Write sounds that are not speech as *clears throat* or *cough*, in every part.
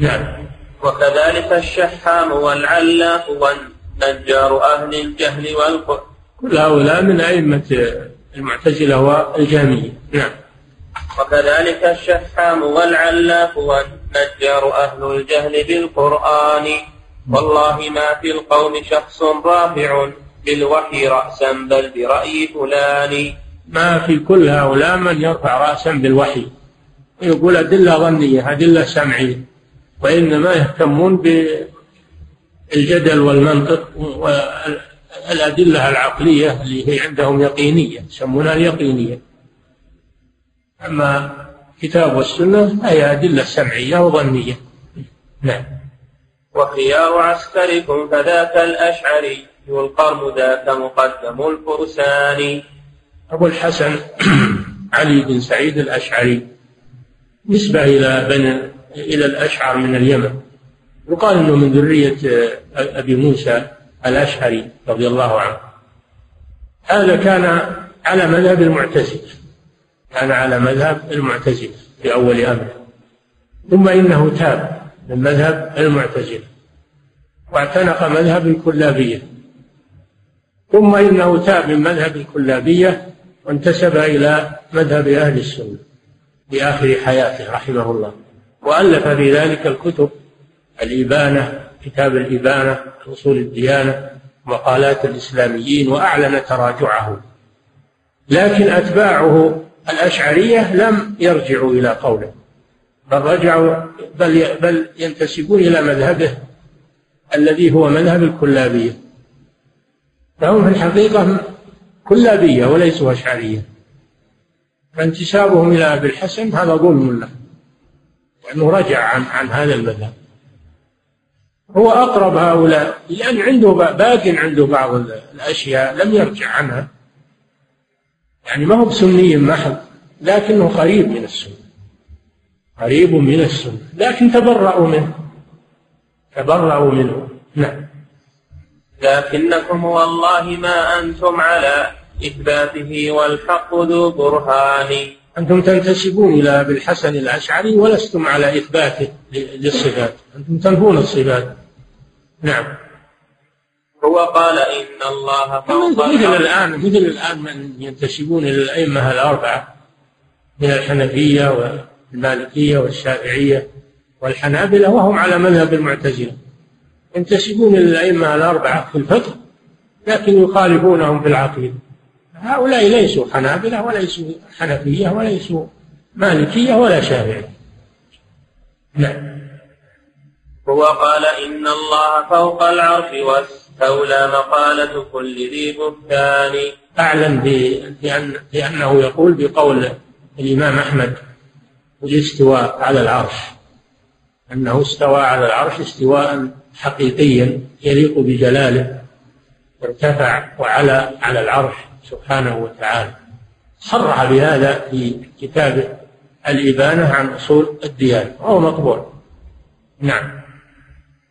نعم. وكذلك الشحام والعلاف والنجار أهل الجهل والقرآن كل هؤلاء من أئمة المعتزلة والجهمية. نعم. وكذلك الشحام والعلاف والنجار أهل الجهل بالقرآن. والله ما في القوم شخص رافع بالوحي رأسا بل برأي فلان. ما في كل هؤلاء من يرفع رأسا بالوحي. يقول أدلة ظنية أدلة سمعية. وإنما يهتمون بالجدل والمنطق والأدلة العقلية اللي هي عندهم يقينية يسمونها اليقينية. أما الكتاب والسنة هي أدلة سمعية وظنية. نعم. وخيار عسكركم فذاك الأشعري والقرن ذاك مقدم الفرسان. أبو الحسن *clears throat* علي بن سعيد الأشعري نسبة إلى بني إلى الأشعر من اليمن. يقال أنه من ذرية أبي موسى الأشعري رضي الله عنه. هذا كان على مذهب المعتزلة. كان على مذهب المعتزلة في أول أمره. ثم إنه تاب من مذهب المعتزلة. واعتنق مذهب الكلابية. ثم إنه تاب من مذهب الكلابية وانتسب إلى مذهب أهل السنة في آخر حياته رحمه الله. وألف في ذلك الكتب الإبانة كتاب الإبانة أصول الديانة مقالات الإسلاميين وأعلن تراجعه. لكن أتباعه الأشعرية لم يرجعوا إلى قوله. بل رجعوا بل بل ينتسبون إلى مذهبه الذي هو مذهب الكلابية. فهم في الحقيقة كلابية وليسوا أشعرية. فانتسابهم إلى أبي الحسن هذا ظلم له لأنه رجع عن عن هذا المذهب. هو أقرب هؤلاء لأن عنده باق عنده بعض الأشياء لم يرجع عنها. يعني ما هو بسني محض لكنه قريب من السنة. قريب من السنة لكن تبرأوا منه. تبرأوا منه. نعم. لكنكم والله ما أنتم على إثباته والحق ذو برهان. أنتم تنتسبون إلى أبي الحسن الأشعري ولستم على إثباته للصفات. أنتم تنفون الصفات. نعم. هو قال إن الله فوق مثل الآن مثل الآن من ينتسبون إلى الأئمة الأربعة من الحنفية والمالكية والشافعية والحنابلة وهم على مذهب المعتزلة. ينتسبون إلى الأئمة الأربعة في الفقه لكن يخالفونهم في العقيدة. هؤلاء ليسوا حنابلة وليسوا حنفية وليسوا مالكية ولا شافعية. نعم. هو قال إن الله فوق العرش واستولى مقالة كل ذي بهتان. أعلم بأن بأنه يقول بقول الإمام أحمد الاستواء على العرش. أنه استوى على العرش استواء حقيقيا يليق بجلاله ارتفع وعلى على العرش. سبحانه وتعالى. صرح بهذا في كتابه الإبانة عن أصول الديانة وهو مقبول. نعم.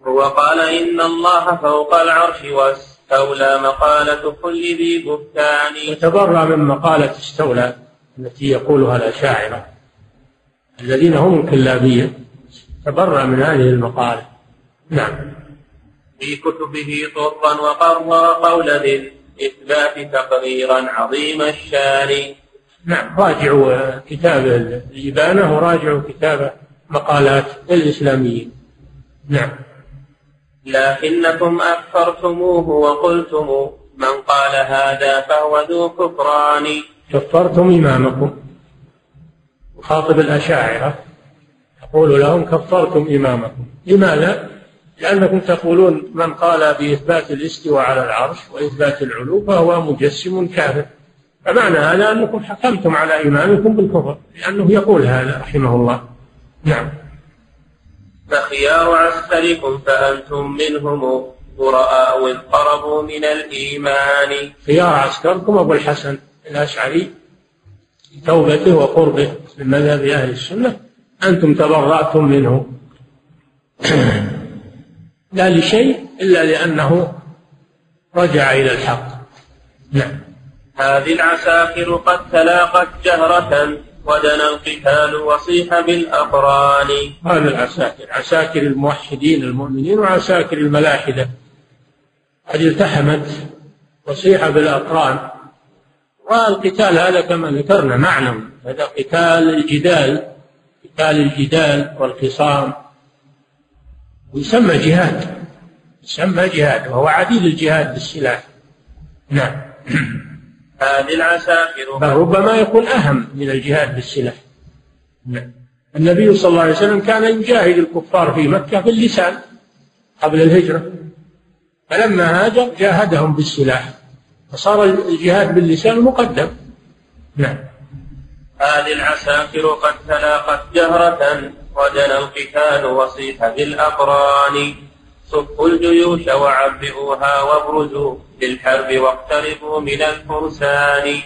هو قال إن الله فوق العرش واستولى مقالة كل ذي بهتان. وتبرأ من مقالة استولى التي يقولها الأشاعرة الذين هم الكلابية تبرأ من هذه المقالة. نعم. في كتبه طرا وقرر قول ذي الإثبات تقريرا عظيم الشان. نعم راجعوا كتاب الإبانة وراجعوا كتاب مقالات الإسلاميين. نعم. لكنكم أكفرتموه وقلتم من قال هذا فهو ذو كفران. كفرتم إمامكم. وخاطب الأشاعرة يقول لهم كفرتم إمامكم. لماذا؟ لأنكم تقولون من قال بإثبات الاستواء على العرش وإثبات العلو فهو مجسم كافر فمعنى هذا أنكم حكمتم على إمامكم بالكفر لأنه يقول هذا رحمه الله. نعم. فخيار عسكركم فأنتم منهم براء إذ قربوا من الإيمان. خيار عسكركم أبو الحسن الأشعري توبته وقربه من مذهب أهل السنة أنتم تبرأتم منه. *clears throat* لا لشيء إلا لأنه رجع إلى الحق. نعم. هذه العساكر قد تلاقت جهرة ودنا القتال وصيح بالأقران. هذا العساكر عساكر الموحدين المؤمنين وعساكر الملاحدة. قد التحمت وصيح بالأقران. والقتال هذا كما ذكرنا معنى هذا قتال الجدال قتال الجدال والخصام. ويسمى جهاد يسمى جهاد وهو عديد الجهاد بالسلاح. نعم. هذه العساكر. بل ربما يكون أهم من الجهاد بالسلاح. نعم. النبي صلى الله عليه وسلم كان يجاهد الكفار في مكة باللسان قبل الهجرة. فلما هاجر جاهدهم بالسلاح. فصار الجهاد باللسان مقدم. نعم. هذه العساكر قد تلاقت جهرة. ودنا القتال وصيح بالأقران صفوا الجيوش وعبئوها وابرزوا للحرب واقتربوا من الفرسان.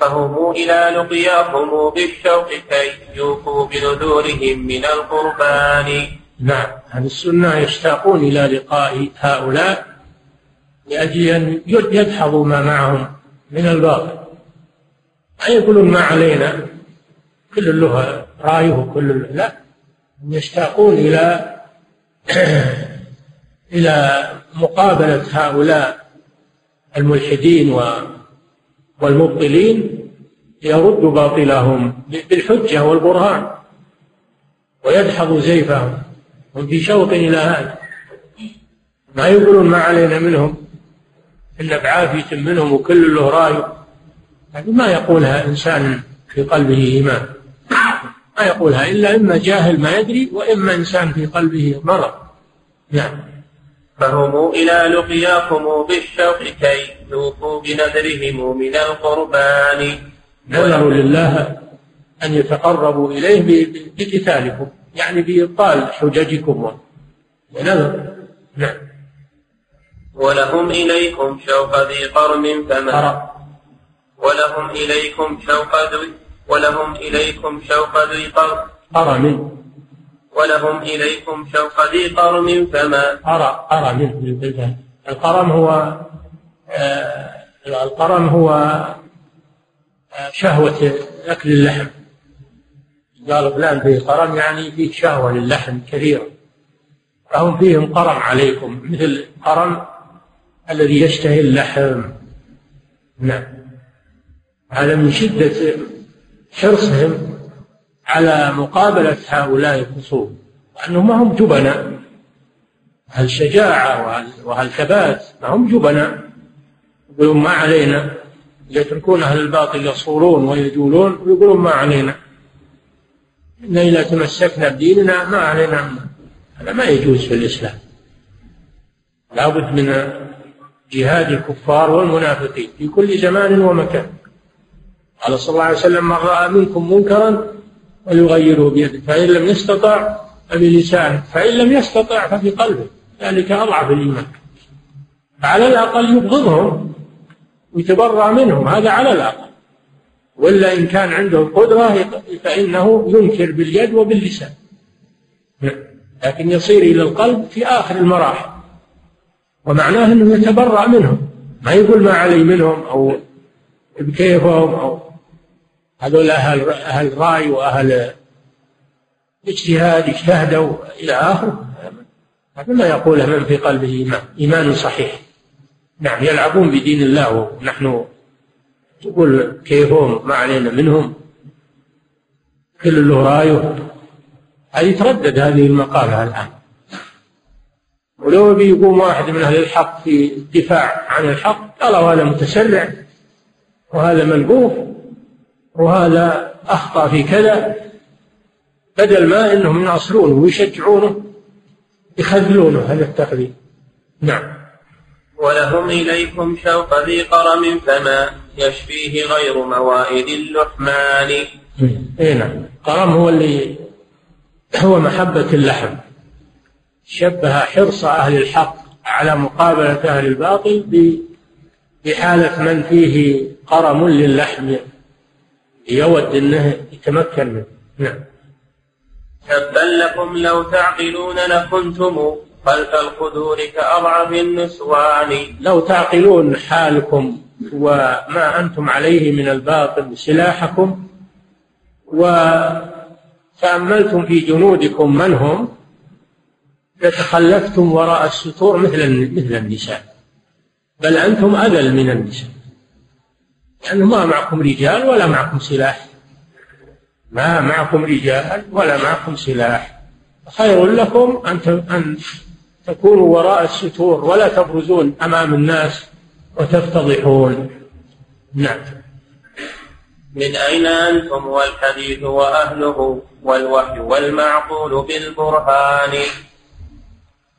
فهموا إلى لقياكم بالشوق كي يوفوا بنذورهم من القربان. نعم أهل السنة يشتاقون إلى لقاء هؤلاء لأجل أن يدحضوا ما معهم من الباطل. يقولون ما علينا؟ كل له رأيه وكل له لا يشتاقون إلى *clears throat* إلى مقابلة هؤلاء الملحدين والمبطلين ليردوا باطلهم بالحجة والبرهان ويدحضوا زيفهم. هم في شوق إلى هذا. ما يقولون ما علينا منهم. إلا بعافية منهم وكل له رأي. هذه ما يقولها إنسان في قلبه إيمان. ما يقولها إلا إما جاهل ما يدري وإما إنسان في قلبه مرض. نعم. فهم إلى لقياكم بالشوق كي توفوا بنذرهم من القربان. نذروا لله أن يتقربوا إليه بقتالكم يعني بإبطال حججكم. ونذر نعم. ولهم إليكم شوق ذي قرم فما ولهم إليكم شوق ذي ولهم إليكم شوق ذي قرم قرم ولهم إليكم شوق ذي قرم فما؟ قرى قرى من؟ القرم هو آه القرم هو آه شهوة أكل اللحم. قال فلان فيه قرم يعني فيه شهوة للحم كثيرة. فهم فيهم قرم عليكم مثل قرم الذي يشتهي اللحم. نعم. هذا من شدة حرصهم على مقابلة هؤلاء الخصوم أنهم ما هم جبناء. هل شجاعة وهل ثبات؟ ما هم جبناء. يقولون ما علينا. يتركون أهل الباطل يصورون ويجولون ويقولون ما علينا. إن إذا تمسكنا بديننا ما علينا هذا ما يجوز في الإسلام. لابد من جهاد الكفار والمنافقين في كل زمان ومكان. قال صلى الله عليه وسلم من رأى منكم منكرا وليغيره بيده فإن لم يستطع فبلسانه فإن لم يستطع ففي قلبه. ذلك أضعف الإيمان. فعلى الأقل يبغضهم ويتبرأ منهم هذا على الأقل. ولا إن كان عنده القدرة فإنه ينكر باليد وباللسان. لكن يصير إلى القلب في آخر المراحل. ومعناه أنه يتبرأ منهم. ما يقول ما علي منهم أو بكيفهم أو هذول أهل أهل رأي وأهل اجتهاد اجتهدوا إلى آخره. هذا ما يقوله من في قلبه إيمان. إيمان صحيح. نعم يلعبون بدين الله. ونحن تقول كيفهم؟ ما علينا منهم. كل له رأيه. هذه تردد هذه المقالة الآن. ولو بيقوم واحد من أهل الحق في الدفاع عن الحق قالوا هذا متسرع وهذا منبوه وهذا أخطأ في كذا بدل ما أنهم يناصرونه ويشجعونه يخذلونه هذا التخذيل. نعم. ولهم إليكم شوق ذي قرم فما يشفيه غير موائد اللحمان. اي نعم. قرم هو اللي هو محبة اللحم. شبه حرص أهل الحق على مقابلة أهل الباطل بحالة من فيه قرم للحم. يود أنه يتمكن منه. نعم. تبا لكم لو تعقلون لكنتم خلف القدور كأضعف النسوان. لو تعقلون حالكم وما أنتم عليه من الباطل سلاحكم وتأملتم في جنودكم من هم لتخلفتم وراء الستور مثل مثل النساء. بل أنتم أذل من النساء. لأنه ما معكم رجال ولا معكم سلاح. ما معكم رجال ولا معكم سلاح. خير لكم أن أن تكونوا وراء الستور ولا تبرزون أمام الناس وتفتضحون. نعم. من أين أنتم والحديث وأهله والوحي والمعقول بالبرهان؟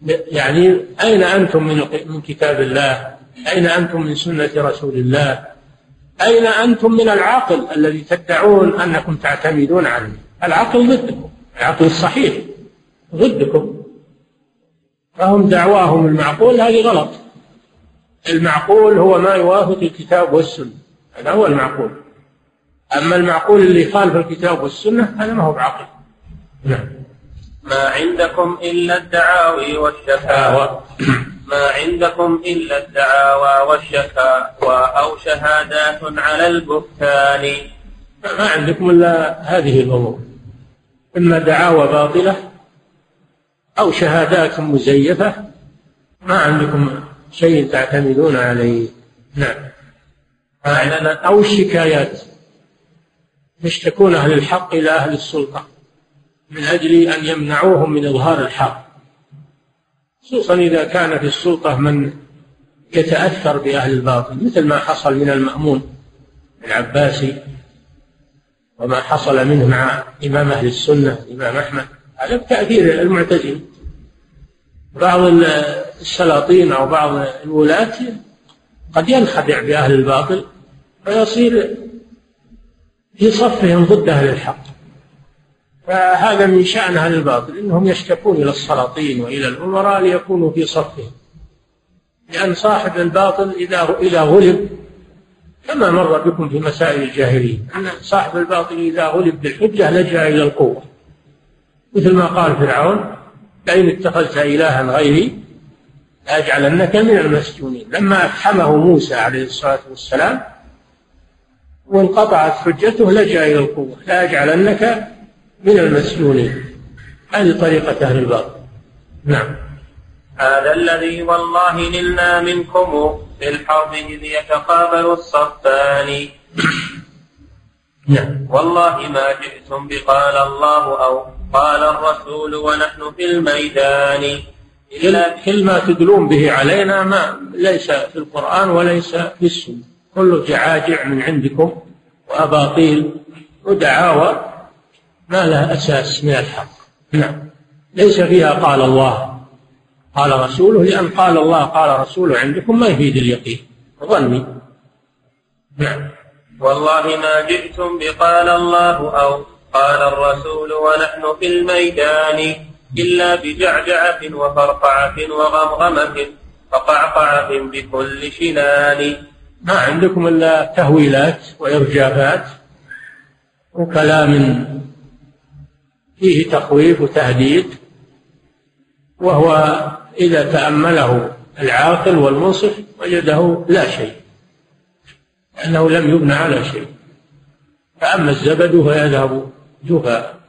يعني أين أنتم من من كتاب الله؟ أين أنتم من سنة رسول الله؟ أين أنتم من العقل الذي تدعون أنكم تعتمدون عليه؟ العقل ضدكم العقل الصحيح ضدكم. فهم دعواهم المعقول هذه غلط. المعقول هو ما يوافق الكتاب والسنة هذا هو المعقول. أما المعقول اللي يخالف الكتاب والسنة هذا ما هو بعقل. نعم. ما عندكم إلا الدعاوي والشفاوى *coughs* ما عندكم إلا الدعاوى والشفاوى أو شهادات على البهتان. ما عندكم إلا هذه الأمور. إما دعاوى باطلة أو شهادات مزيفة. ما عندكم شيء تعتمدون عليه. نعم. أو الشكايات. يشتكون أهل الحق إلى أهل السلطة؟ من أجل أن يمنعوهم من إظهار الحق. خصوصا إذا كان في السلطة من يتأثر بأهل الباطل مثل ما حصل من المأمون العباسي وما حصل منه مع إمام أهل السنة الإمام أحمد هذا بتأثير المعتزلة بعض السلاطين أو بعض الولاة قد ينخدع بأهل الباطل فيصير في صفهم ضد أهل الحق. فهذا من شأن أهل الباطل إنهم يشتكون إلى السلاطين وإلى الأمراء ليكونوا في صفهم. لأن صاحب الباطل إذا إذا غلب كما مر بكم في مسائل الجاهلية أن صاحب الباطل إذا غلب بالحجة لجأ إلى القوة. مثل ما قال فرعون لئن اتخذت إلها غيري لأجعلنك من المسجونين. لما أفحمه موسى عليه الصلاة والسلام وانقطعت حجته لجأ إلى القوة لأجعلنك من المسجونين هذه طريقة أهل الباطل نعم. هذا الذي والله نلنا منكم في الحرب إذ يتقابل الصفان. نعم. والله ما جئتم بقال الله أو قال الرسول ونحن في الميدان. إلا كل ما تدلون به علينا ما ليس في القرآن وليس في السنة. كله جعاجع من عندكم وأباطيل ودعاوى ما لها أساس من الحق. نعم. ليس فيها قال الله قال رسوله. لأن قال الله قال رسوله عندكم ما يفيد اليقين. ظني. نعم. والله ما جئتم بقال الله أو قال الرسول ونحن في الميدان إلا بجعجعة وفرقعة وغمغمة وقعقعة بكل شنان. ما عندكم إلا تهويلات وإرجافات وكلام فيه تخويف وتهديد وهو إذا تأمله العاقل والمنصف وجده لا شيء لأنه لم يبنى على شيء. فأما الزبد فيذهب جفاء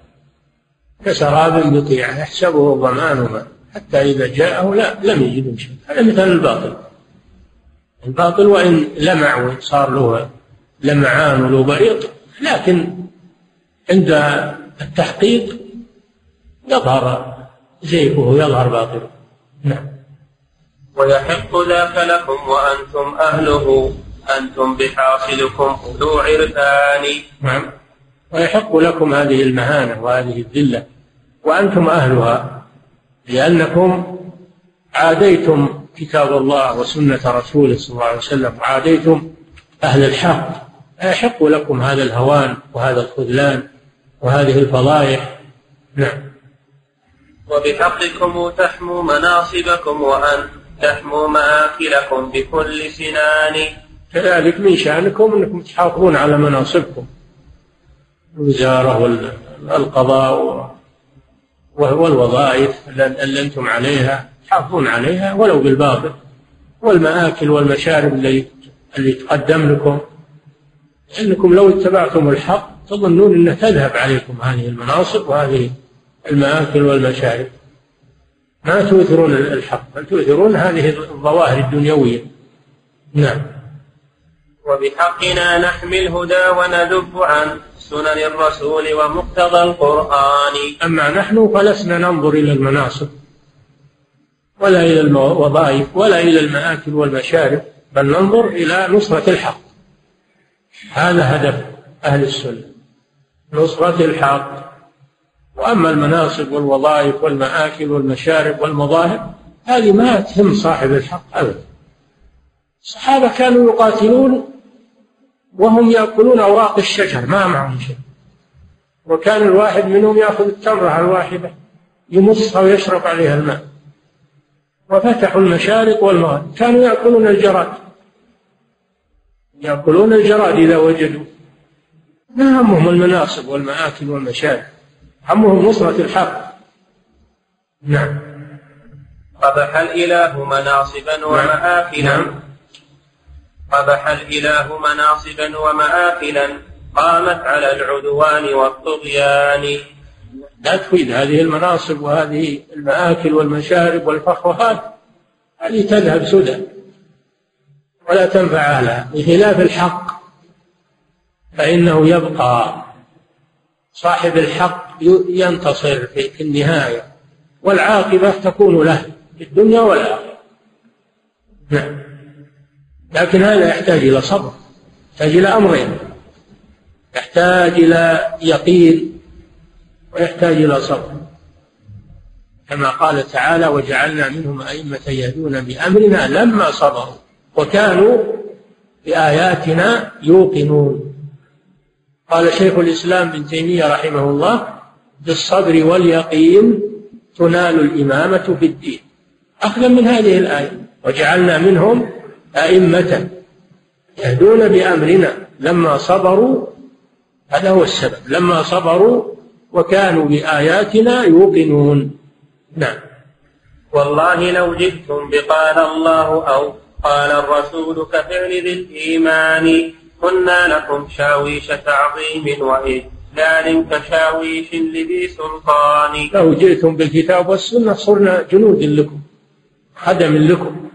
كسراب بقيعة يحسبه الظمآن ماء حتى إذا جاءه لا لم يجد شيء. هذا مثل الباطل. الباطل وإن لمع وصار له لمعان وله بريق لكن عند التحقيق يظهر زيفه يظهر باطله نعم. ويحق ذاك لكم وأنتم أهله. أنتم بحاصلكم أولو عرفان. نعم. ويحق لكم هذه المهانة وهذه الذلة. وأنتم أهلها. لأنكم عاديتم كتاب الله وسنة رسوله صلى الله عليه وسلم. وعاديتم أهل الحق. فيحق لكم هذا الهوان وهذا الخذلان. وهذه الفضائح. نعم. وبحقكم تحموا مناصبكم وأن تحموا مآكلكم بكل سنان. كذلك من شأنكم أنكم تحافظون على مناصبكم. الوزارة والقضاء والوظائف اللي أنتم عليها تحافظون عليها ولو بالباطل. والمآكل والمشارب اللي اللي تقدم لكم. أنكم لو اتبعتم الحق تظنون أن تذهب عليكم هذه المناصب وهذه المآكل والمشارب. ما تؤثرون الحق بل تؤثرون هذه الظواهر الدنيوية. نعم. وبحقنا نحمي الهدى وندب عن سنن الرسول ومقتضى القرآن. أما نحن فلسنا ننظر إلى المناصب ولا إلى الوظائف ولا إلى المآكل والمشارب بل ننظر إلى نصرة الحق. هذا هدف أهل السنة. نصرة الحق. وأما المناصب والوظائف والمآكل والمشارب والمظاهر هذه ما تهم صاحب الحق أبدا. الصحابة كانوا يقاتلون وهم يأكلون أوراق الشجر ما معهم شيء. وكان الواحد منهم يأخذ التمرة الواحدة يمصها ويشرب عليها الماء. وفتحوا المشارق والمغارب كانوا يأكلون الجراد. يأكلون الجراد إذا وجدوا. ما همهم المناصب والمآكل والمشارب؟ همهم نصرة الحق. نعم. قبح الإله مناصبا نعم. ومآكلا. نعم. قبح الإله مناصبا ومآكلا. قامت على العدوان والطغيان. لا تفيد هذه المناصب وهذه المآكل والمشارب والفخرات هذه تذهب سدى. ولا تنفع أهلها. بخلاف الحق. فإنه يبقى صاحب الحق ينتصر في النهاية والعاقبة تكون له في الدنيا والآخرة. نعم. لكن هذا يحتاج إلى صبر يحتاج إلى أمرين. يحتاج إلى يقين ويحتاج إلى صبر. كما قال تعالى وجعلنا منهم أئمة يهدون بأمرنا لما صبروا وكانوا بآياتنا يوقنون. قال شيخ الإسلام ابن تيمية رحمه الله بالصبر واليقين تنال الإمامة في الدين. أخذا من هذه الآية وجعلنا منهم أئمة يهدون بأمرنا لما صبروا هذا هو السبب لما صبروا وكانوا بآياتنا يوقنون. نعم. والله لو جئتم بقال الله أو قال الرسول كفعل ذي الإيمان كنا لكم شاويش تعظيم وإذلال كشاويش لذي سلطان. لو جئتم بالكتاب والسنة صرنا جنود لكم خدم لكم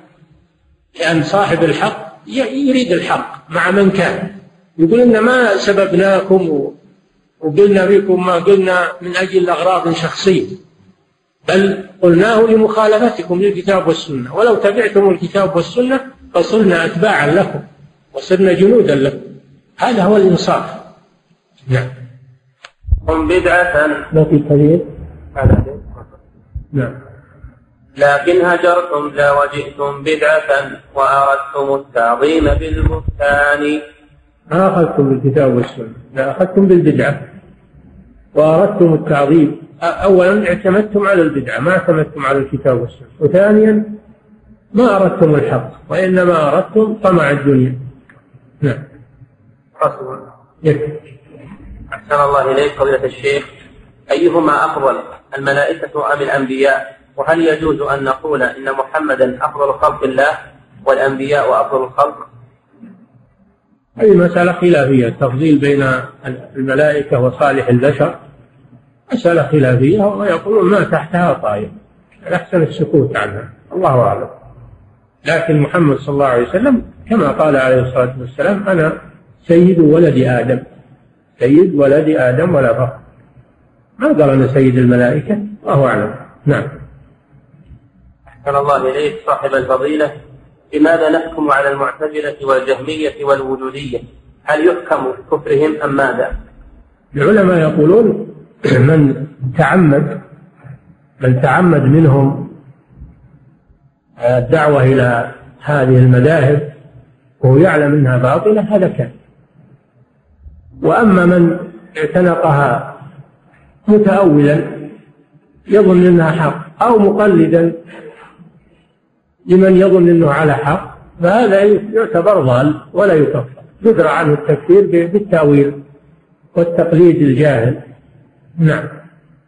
لأن صاحب الحق يريد الحق مع من كان. يقول إن ما سببناكم وقلنا فيكم ما قلنا من أجل أغراض شخصية بل قلناه لمخالفتكم للكتاب والسنة. ولو تبعتم الكتاب والسنة فصرنا أتباعا لكم. وصرنا جنودا لكم هذا هو الإنصاف. نعم. هم بدعة. ما في كثير نعم. لكن هجرتم ذا وجئتم بدعة وأردتم التعظيم بالبهتان. ما أخذتم بالكتاب والسنة. لا أخذتم بالبدعة. وأردتم التعظيم. أولا اعتمدتم على البدعة ما اعتمدتم على الكتاب والسنة. وثانيا ما أردتم الحق وإنما أردتم طمع الدنيا. نعم. رسول. أحسن الله إليك قبلة الشيخ. أيهما أفضل الملائكة أم الأنبياء؟ وهل يجوز أن نقول إن محمدا أفضل خلق الله والأنبياء أفضل الخلق؟ هذه مسألة خلافية التفضيل بين الملائكة وصالح البشر. مسألة خلافية ويقولون ما تحتها طائف الأحسن السكوت عنها. الله أعلم. لكن محمد صلى الله عليه وسلم كما قال عليه الصلاة والسلام أنا سيد ولد آدم. سيد ولد آدم ولا فخر ما قال أنا سيد الملائكة؟ الله أعلم. نعم. أحسن الله إليك صاحب الفضيلة. لماذا نحكم على المعتزلة والجهمية والوجودية؟ هل يحكم بكفرهم أم ماذا؟ العلماء يقولون من تعمد من تعمد منهم الدعوة إلى هذه المذاهب وهو يعلم أنها باطلة هذا كان وأما من اعتنقها متأولا يظن أنها حق أو مقلدا لمن يظن أنه على حق فهذا يعتبر ضال ولا يكفر. يدرى عنه التكفير بالتأويل والتقليد الجاهل. نعم.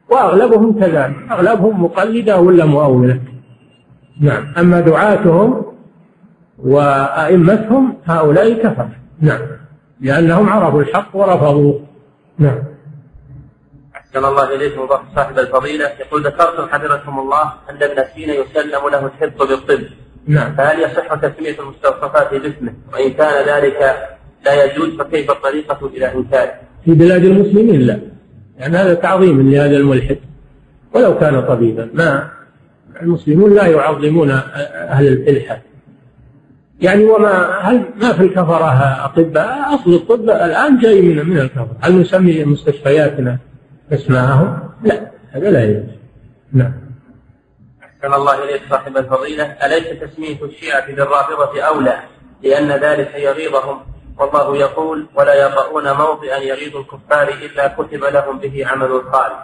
وأغلبهم كذلك. أغلبهم مقلدة ولا مؤولة. نعم. أما دعاتهم وأئمتهم هؤلاء كفر نعم. لأنهم عرفوا الحق ورفضوه. نعم. أحسن الله إليكم صاحب الفضيلة. يقول ذكرتم حفظكم الله أن ابن سينا يسلم له الحفظ بالطب. نعم. فهل يصح تسمية المستوصفات باسمه وإن كان ذلك لا يجوز فكيف الطريقة إلى إنكاره؟ في بلاد المسلمين لا. يعني هذا تعظيم لهذا الملحد. ولو كان طبيبا ما المسلمون لا يعظمون أهل الإلحاد. يعني وما هل ما في الكفرة أطباء؟ أصل الطب الآن جاي من من الكفرة. هل نسمي مستشفياتنا اسمائهم؟ لا هذا لا يجوز. نعم. أحسن الله إليك صاحب الفضيلة. أليس تسمية الشيعة بالرافضة أولى لأن ذلك يغيظهم؟ والله يقول ولا يطؤون موطئا يغيظ الكفار إلا كتب لهم به عمل خالد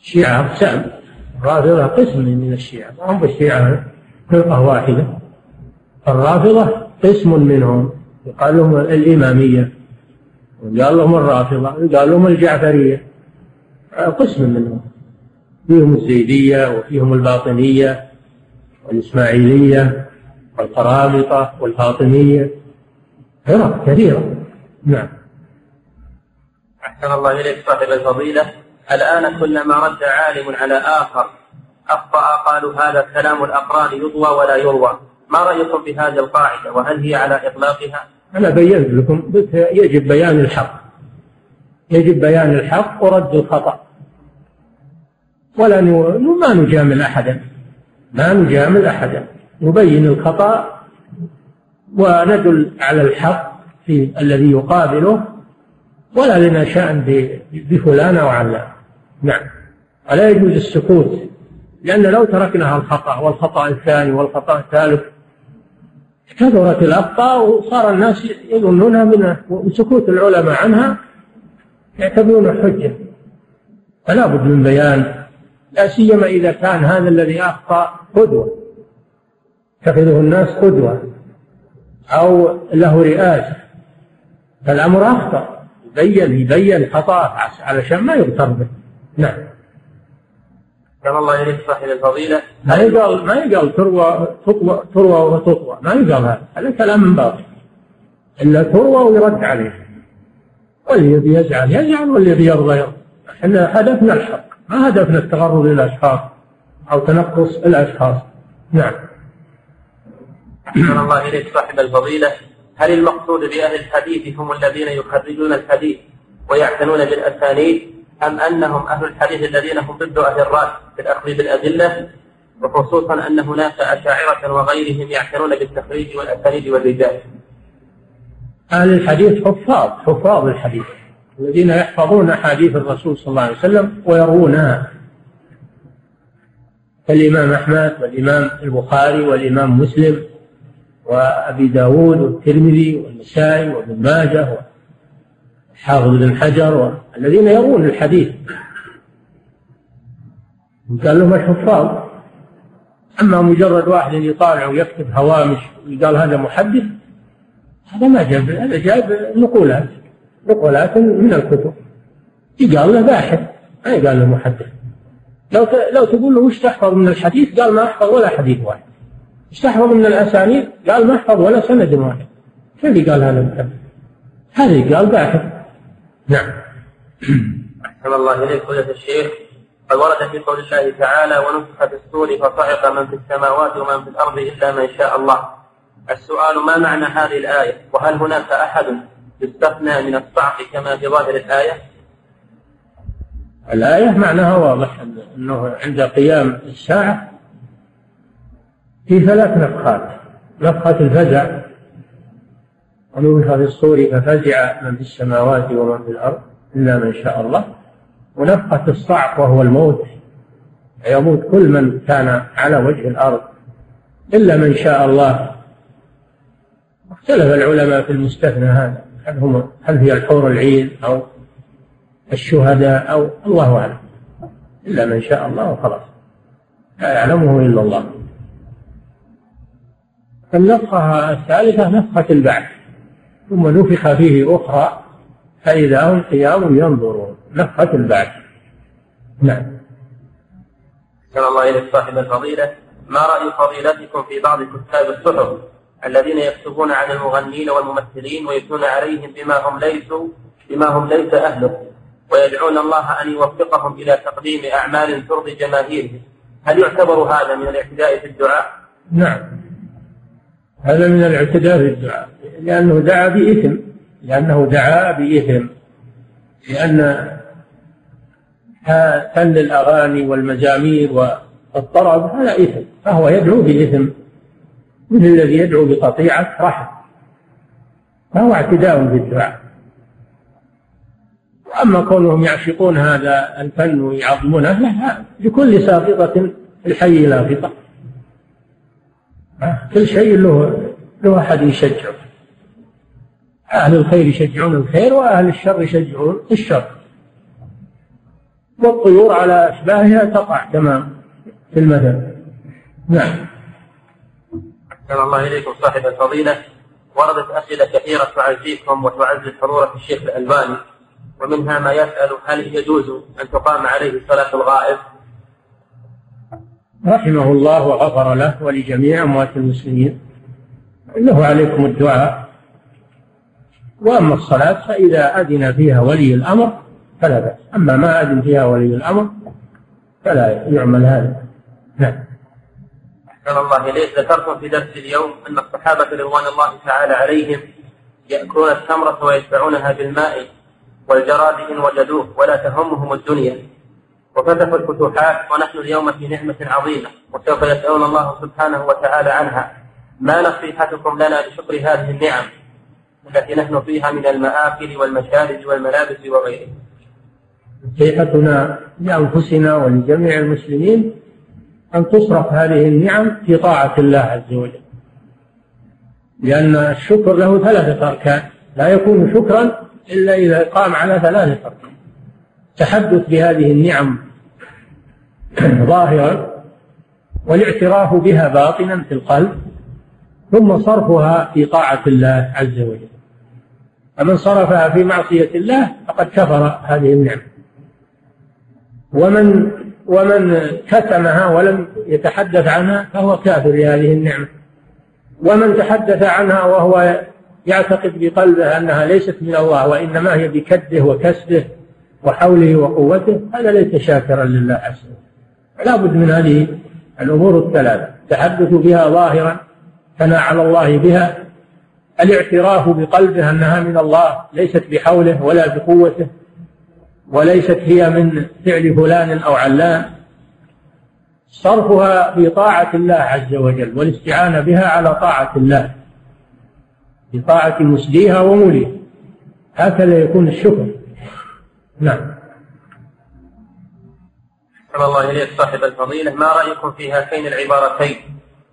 الشيعة أقسام. الرافضة قسم من الشيعة. ما هم بالشيعة فرقة واحدة. الرافضة قسم منهم يقال لهم الإمامية وقال لهم الرافضة وقال لهم الجعفرية. قسم منهم. فيهم الزيدية وفيهم الباطنية والإسماعيلية والقرامطة والفاطمية. فرق كثيرة نعم. أحسن الله إليك صاحب الفضيلة. الآن كلما رد عالم على آخر أخطأ قالوا هذا كلام الأقران يضوى ولا يروى. ما رأيكم في هذه القاعدة وهل هي على إطلاقها؟ أنا بينت لكم يجب بيان الحق. يجب بيان الحق ورد الخطأ. ولا ما نجامل أحدا. ما نجامل أحدا. نبين الخطأ وندل على الحق في الذي يقابله ولا لنا شأن بفلان أو علان. نعم. ولا يجوز السكوت لأن لو تركنا الخطأ والخطأ الثاني والخطأ الثالث كثرت الأخطاء وصار الناس يظنونها منها وسكوت العلماء عنها يعتبرون حجة. فلا بد من بيان لا سيما إذا كان هذا الذي أخطأ قدوة يتخذه الناس قدوة أو له رئاسة. فالأمر أخطأ يبين يبين خطأه علشان ما يغتر به. نعم. كما الله إليك صاحب الفضيلة. ما يقال ما يقال تروى تطوى تروى وتطوى ما يقال هذا. هذا كلام من باطل. إلا تروى ويرد عليه. واللي يبي يزعل يزعل واللي يبي يرضى يرضى. إحنا هدفنا الحق. ما هدفنا التغرب للأشخاص أو تنقص الأشخاص. نعم. أحسن الله إليك صاحب الفضيلة. هل المقصود بأهل الحديث هم الذين يخرجون الحديث ويعتنون بالأسانيد؟ أم أنهم أهل الحديث الذين هم ضد أهل الرأي في الأخذ بالأدلة؟ وخصوصا أن هناك أشاعرة وغيرهم يعتنون بالتخريج والأسانيد والرجال. أهل الحديث حفاظ حفاظ الحديث الذين يحفظون أحاديث الرسول صلى الله عليه وسلم ويروونها كالإمام أحمد والإمام البخاري والإمام مسلم وأبي داود والترمذي والنسائي وابن ماجه وحافظ بن حجر الذين يرون الحديث. قال لهم الحفاظ. أما مجرد واحد يطالع ويكتب هوامش ويقال هذا محدث هذا ما جاب هذا جاب نقولات نقولات من الكتب. يقال له باحث ما يقال له محدث. لو لو تقول له وش تحفظ من الحديث؟ قال ما أحفظ ولا حديث واحد. وش تحفظ من الأسانيد؟ قال ما أحفظ ولا سند واحد. كيف قال هذا المحدث هذا قال باحث. نعم. أحسن الله إليك فضيلة الشيخ. قد ورد في قول الله تعالى ونفخ في الصور فصعق من في السماوات ومن في الأرض إلا من شاء الله. السؤال ما معنى هذه الآية؟ وهل هناك أحد يستثنى من الصعق كما في ظاهر الآية؟ الآية معناها واضح أنه عند قيام الساعة في ثلاث نفخات. نفخة الفزع ونفخ في الصور ففزع من في السماوات ومن في الأرض إلا من شاء الله. ونفخة الصعق وهو الموت. يموت كل من كان على وجه الأرض إلا من شاء الله. اختلف العلماء في المستثنى هذا. هل هم هل هي الحور العين أو الشهداء أو الله أعلم. إلا من شاء الله وخلاص. لا يعلمه إلا الله. النفخة الثالثة نفخة البعث. ثم نفخ فيه أخرى فإذا هم قيام ينظرون. نفخة البعث. نعم. أحسن الله إليك صاحب الفضيلة. ما رأي فضيلتكم في بعض كتاب الصحف الذين يكتبون عن المغنين والممثلين ويثنون عليهم بما هم ليسوا بما هم ليس أهله ويدعون الله أن يوفقهم إلى تقديم أعمال ترضي جماهيرهم. هل يعتبر هذا من الاعتداء في الدعاء؟ نعم. هذا من الاعتداء في الدعاء لأنه دعا بإثم لأنه دعا بإثم لأن فن الأغاني والمزامير والطرب هذا إثم فهو يدعو بإثم. مثل الذي يدعو بقطيعة رحم فهو اعتداء في الدعاء. وأما كونهم يعشقون هذا الفن ويعظمونه لكل ساقطة الحي لاقطة كل شيء له له أحد يشجعه. أهل الخير يشجعون الخير وأهل الشر يشجعون الشر. والطيور على أشباهها تقع كما في المثل. نعم. أحسن الله إليكم صاحب الفضيلة. وردت أسئلة كثيرة تعزيكم وتعزز حضورة الشيخ الألباني. ومنها ما يسأل هل يجوز أن تقام عليه صلاة الغائب؟ رحمه الله وغفر له ولجميع أموات المسلمين. له عليكم الدعاء. وأما الصلاة فإذا أذن فيها ولي الأمر فلا بأس. أما ما أذن فيها ولي الأمر فلا يعمل هذا. نعم. أحسن الله إليك. ذكرتم في درس اليوم أن الصحابة رضوان الله تعالى عليهم يأكلون التمرة ويتبعونها بالماء والجراد إن وجدوه ولا تهمهم الدنيا. وفتحوا الفتوحات ونحن اليوم في نعمة عظيمة وسوف يسألون الله سبحانه وتعالى عنها. ما نصيحتكم لنا لشكر هذه النعم التي نحن فيها من المآكل والمشارب والملابس وغيرها. نصيحتنا لأنفسنا ولجميع المسلمين أن تصرف هذه النعم في طاعة الله عز وجل. لأن الشكر له ثلاثة أركان لا يكون شكرا إلا إذا قام على ثلاثة أركان التحدث بهذه النعم ظاهرا والاعتراف بها باطنا في القلب ثم صرفها في طاعة الله عز وجل. فمن صرفها في معصية الله فقد كفر هذه النعمة ومن ومن كتمها ولم يتحدث عنها فهو كافر لهذه النعمة. ومن تحدث عنها وهو يعتقد بقلبه أنها ليست من الله وإنما هي بكده وكسبه وحوله وقوته هذا ليس شاكرا لله عز وجل. لا بد من هذه الأمور الثلاثة. التحدث بها ظاهرا ثناء على الله بها الاعتراف بقلبه أنها من الله ليست بحوله ولا بقوته وليست هي من فعل فلان أو علان. صرفها في طاعة الله عز وجل والاستعانة بها على طاعة الله بطاعة مسديها وموليها. هكذا يكون الشكر. نعم. صلى الله إليك صاحب الفضيلة ما رأيكم في هاتين العبارتين؟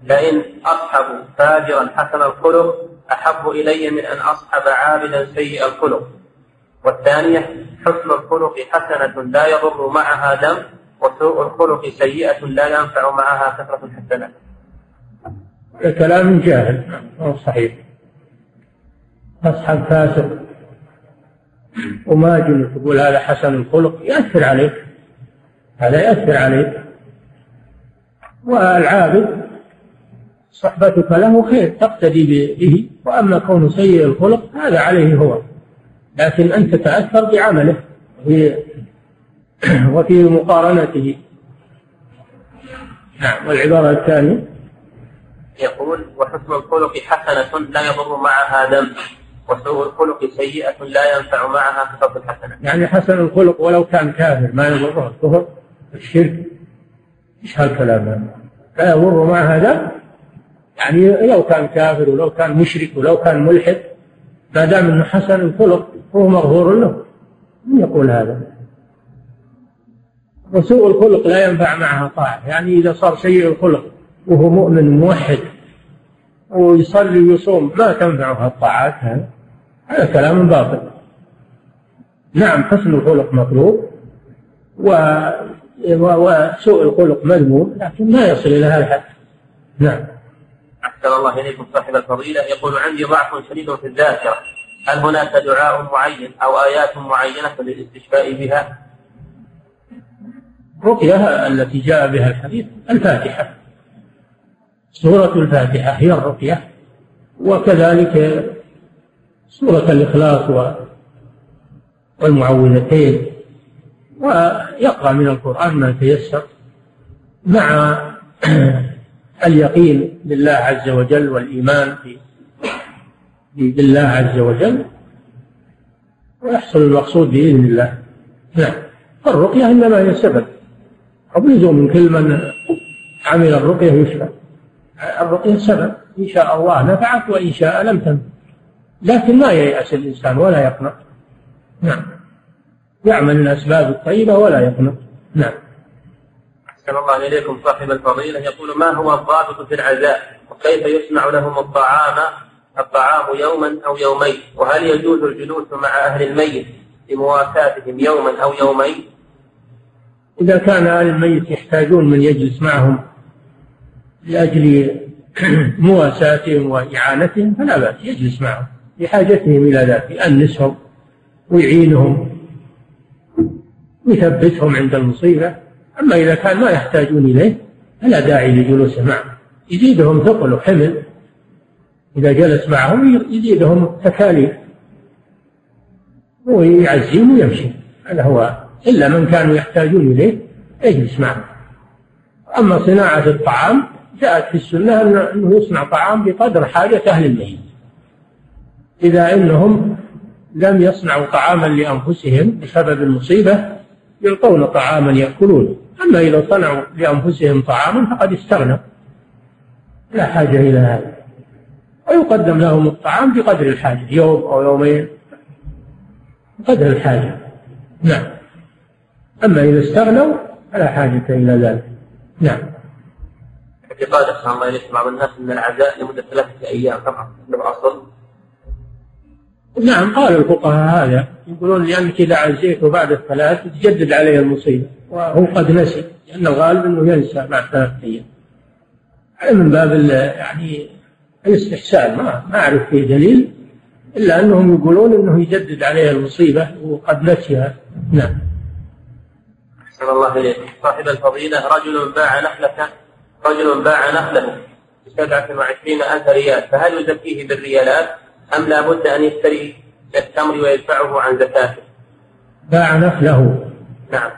لئن أصحب فاجرا حسن الخلق أحب إلي من أن أصحب عابدا سيء الخلق. والثانية حسن الخلق حسنة لا يضر معها دم وسوء الخلق سيئة لا ينفع معها كثرة الحسنات كلام جاهل صحيح. أصحاب فاسق وماجن تقول هذا حسن الخلق يأثر عليك. هذا يأثر عليك. والعابد صحبتك له خير تقتدي به وأما كونه سيء الخلق هذا عليه هو. لكن أنت تتأثر بعمله *coughs* وفي مقارنته. نعم والعبارة الثانية. يقول وحسن الخلق حسنة لا يضر معها دم وسوء الخلق سيئة لا ينفع معها كفر الحسنة يعني حسن الخلق ولو كان كافر ما يضره الكفر الشرك إيش هالكلام هذا؟ لا يضر معها دم يعني لو كان كافر ولو كان مشرك ولو كان ملحد ما دام إنه حسن الخلق هو مغفور له. من يقول هذا؟ وسوء الخلق لا ينفع معها طاعة. يعني إذا صار سيء الخلق وهو مؤمن موحد ويصلي ويصوم ما تنفعه الطاعات هذا هذا كلام باطل. نعم حسن الخلق مطلوب و... وسوء الخلق مذموم لكن ما يصل إلى هذا الحد. نعم. أحسن الله إليكم صاحب الفضيلة. يقول عندي ضعف شديد في الذاكرة. هل هناك دعاء معين أو آيات معينة للاستشفاء بها؟ الرقية التي جاء بها الحديث الفاتحة. سورة الفاتحة هي الرقية وكذلك سورة الإخلاص والمعوذتين ويقرأ من القرآن ما تيسر مع *clears throat* اليقين بالله عز وجل والإيمان بالله عز وجل ويحصل المقصود بإذن الله. نعم. الرقية إنما هي سبب. أبلغوا من كل من عمل الرقية يشفى. الرقية سبب إن شاء الله نفعت وإن شاء لم تنفع. لكن ما ييأس الإنسان ولا يقنط. نعم. يعمل الأسباب الطيبة ولا يقنط. نعم. أحسن الله إليكم صاحب الفضيلة. يقول ما هو الضابط في العزاء؟ وكيف يصنع لهم الطعام الطعام يوما أو يومين؟ وهل يجوز الجلوس مع أهل الميت لمواساتهم يوما أو يومين؟ إذا كان أهل الميت يحتاجون من يجلس معهم لأجل *clears throat* مواساتهم وإعانتهم فلا بأس يجلس معهم لحاجتهم إلى ذلك يأنسهم ويعينهم يثبتهم عند المصيبة. أما إذا كان ما يحتاجون إليه فلا داعي لجلوسه معه يزيدهم ثقل وحمل. إذا جلس معهم يزيدهم تكاليف ويعزيهم ويمشي هذا هو إلا من كانوا يحتاجون إليه يجلس معهم. أما صناعة الطعام جاءت في السنة أنه يصنع طعام بقدر حاجة أهل الميت إذا إنهم لم يصنعوا طعاما لأنفسهم بسبب المصيبة يلقون طعاما يأكلونه أما إذا صنعوا لأنفسهم طعاما فقد استغنوا. لا حاجة إلى هذا. ويقدم لهم الطعام بقدر الحاجة يوم أو يومين بقدر الحاجة. نعم. أما إذا استغنوا فلا حاجة إلى ذلك. نعم. اعتقاد أحسن الله إليك بعض الناس أن العزاء لمدة ثلاثة أيام طبعا له أصل نعم قال الفقهاء هذا. يقولون لأنك إذا عزيته بعد الثلاث تجدد عليه المصيبة وهو قد نسي لأن الغالب أنه ينسى بعد ثلاثة أيام. من باب يعني الاستحسان ما ما أعرف فيه دليل إلا أنهم يقولون أنه يجدد عليه المصيبة وقد نسيها. نعم. أحسن الله إليك صاحب الفضيلة رجل باع نخلة رجل باع نخله بسبعة وعشرين ألف ريال فهل يزكيه بالريالات أم لا بد أن يشتري التمر ويدفعه عن زكاته؟ باع نخله. نعم.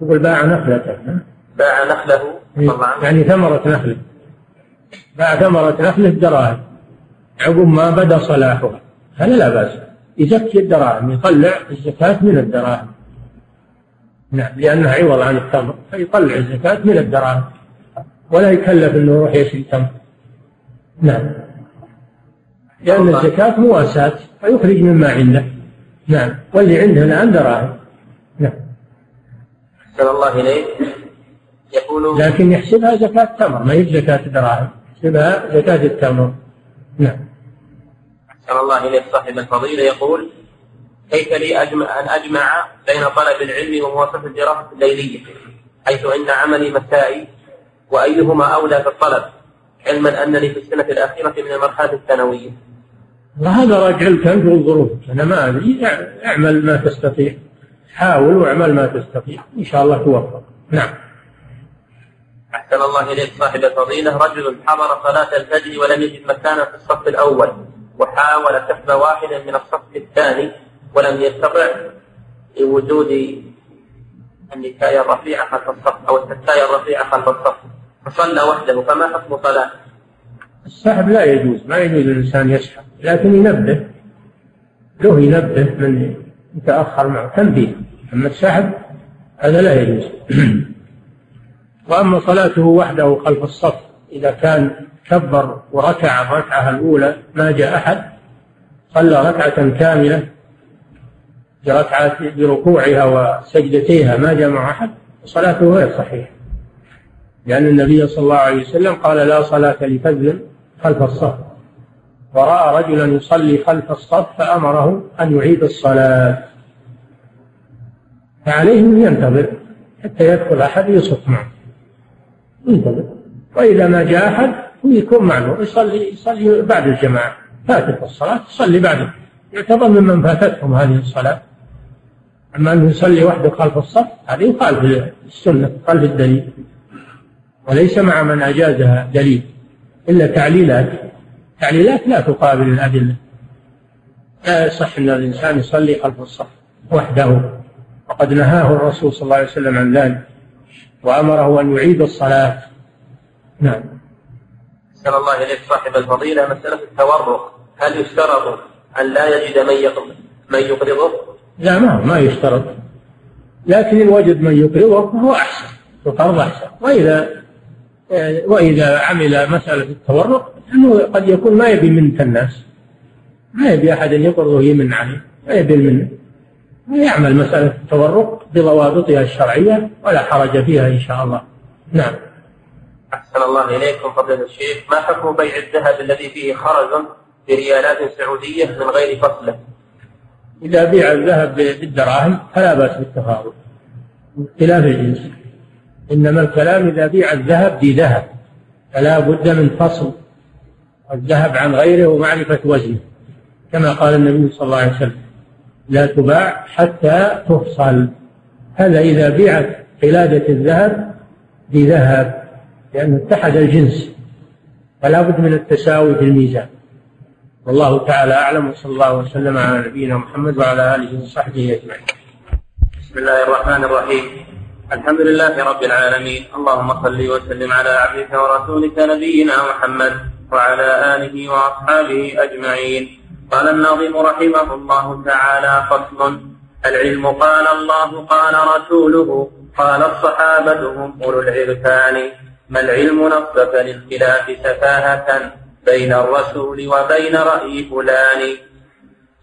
تقول باع نخلته باع نخله. طبعا يعني ثمرة نخله باع ثمرة نخله بدراهم عقب ما بدا صلاحها هذا لا بأس. يزكي الدراهم يطلع الزكاة من الدراهم. نعم لأنها عوض عن التمر فيطلع الزكاة من الدراهم. ولا يكلف انه يروح يشتري تمر. نعم. لأن الزكاة مواساة فيخرج مما عنده. نعم. واللي عنده الآن دراهم. نعم. أحسن الله إليك. يقول لكن يحسبها زكاة تمر ما هي زكاة دراهم. يحسبها زكاة التمر. نعم. أحسن الله إليك صاحب الفضيلة. يقول كيف لي أجمع أن أجمع بين طلب العلم ومواصلة الدراسة الليلية حيث أن عملي مسائي وأيهما أولى في الطلب علما أنني في السنة الأخيرة من المرحلة الثانوية. وهذا راجع لك أنت والظروف أنا ما أدري. اعمل ما تستطيع. حاول واعمل ما تستطيع. إن شاء الله توفق. نعم. أحسن الله إليك صاحب الفضيلة. رجل حضر صلاة الفجر ولم يجد مكانا في الصف الأول وحاول كف واحدا من الصف الثاني ولم يستطع لوجود النكاية الرفيعة خلف الصف أو التكاية الرفيعة خلف الصف. فصلى وحده فما حكم صلاة؟ السحب لا يجوز ما يجوز الإنسان يسحب لكن ينبه له ينبه من يتأخر معه تنبيه أما السحب هذا لا يجوز. *clears throat* وأما صلاته وحده خلف الصف إذا كان كبر وركع الركعة الأولى ما جاء أحد صلى ركعة كاملة بركعة بركوعها وسجدتيها ما جاء مع أحد صلاته غير صحيحة لأن النبي صلى الله عليه وسلم قال لا صلاة لفذل خلف الصف. ورأى رجلا يصلي خلف الصف فأمره أن يعيد الصلاة. فعليه أن ينتظر حتى يدخل أحد يصف معه. ينتظر. وإذا ما جاء أحد يكون معه يصلي يصلي بعد الجماعة. فاتت الصلاة يصلي بعده. يعتبر ممن فاتتهم هذه الصلاة. أما أنه يصلي وحده خلف الصف هذه يخالف السنة خلف الدليل. وليس مع من أجازها دليل. إلا تعليلات. تعليلات لا تقابل الأدلة. لا يصح أن الإنسان يصلي خلف الصف وحده. وقد نهاه الرسول صلى الله عليه وسلم عن ذلك. وأمره أن يعيد الصلاة. نعم. أحسن الله إليك صاحب الفضيلة. مسألة التورق. هل يشترط أن لا يجد من يقبض من يقرضه؟ لا ما ما يشترط. لكن إن وجد من يقرضه فهو أحسن. القرض أحسن. وإذا وإذا عمل مسألة التورق أنه قد يكون ما يبي منة الناس. ما يبي أحد يقرضه يمن عليه. ما يبي المنة يعمل مسألة التورق بضوابطها الشرعية ولا حرج فيها إن شاء الله. نعم. أحسن الله إليكم فضيلة الشيخ. ما حكم بيع الذهب الذي فيه خرز بريالات سعودية من غير فصله؟ إذا بيع الذهب بالدراهم فلا بأس بالتفاضل خلاف الجنس. إنما الكلام إذا بيع الذهب بذهب فلا بد من فصل الذهب عن غيره ومعرفة وزنه كما قال النبي صلى الله عليه وسلم لا تباع حتى تفصل. هذا إذا بيعت قلادة الذهب بذهب لأنه اتحد الجنس فلا بد من التساوي في الميزان. والله تعالى أعلم وصلى الله وسلم على نبينا محمد وعلى آله وصحبه أجمعين. بسم الله الرحمن الرحيم. الحمد لله رب العالمين. اللهم صل وسلم على عبدك ورسولك نبينا محمد وعلى آله وأصحابه أجمعين. قال الناظم رحمه الله تعالى فصل العلم قال الله قال رسوله قال الصحابة هم أولو العرفان. ما العلم نصف للخلاف سفاهة بين الرسول وبين رأي فلان.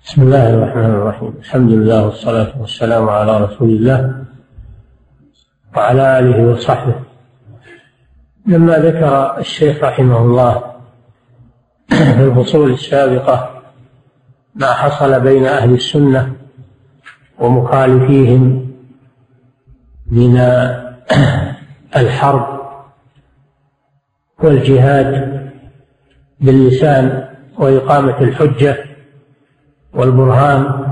بسم الله الرحمن الرحيم. الحمد لله والصلاة والسلام على رسول الله. وعلى آله وصحبه. لما ذكر الشيخ رحمه الله في الفصول السابقة ما حصل بين أهل السنة ومخالفيهم من الحرب والجهاد باللسان وإقامة الحجة والبرهان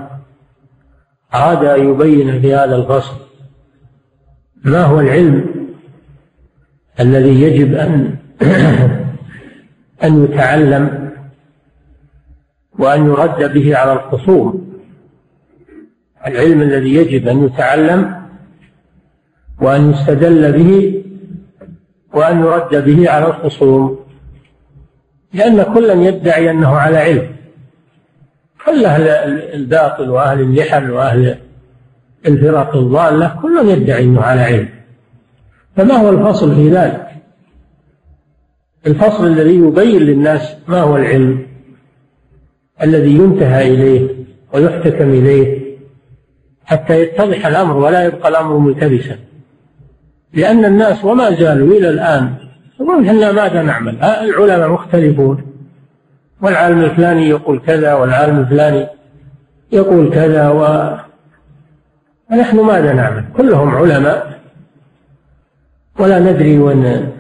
أراد أن يبين في هذا الفصل ما هو العلم الذي يجب أن *clears throat* أن يتعلم وأن يرد به على الخصوم؟ العلم الذي يجب أن يتعلم وأن يستدل به وأن يرد به على الخصوم لأن كلا يدعي أنه على علم. كل أهل الباطل وأهل اللحن وأهل الفرق الضالة كل يدعي أنه على علم. فما هو الفصل في ذلك؟ الفصل الذي يبين للناس ما هو العلم الذي ينتهى إليه ويحتكم إليه حتى يتضح الأمر ولا يبقى الأمر ملتبسا. لأن الناس وما زالوا إلى الآن يقول إحنا ماذا نعمل؟ العلماء مختلفون. والعالم الفلاني يقول كذا والعالم الفلاني يقول كذا و ونحن ماذا نعمل؟ كلهم علماء. ولا ندري وين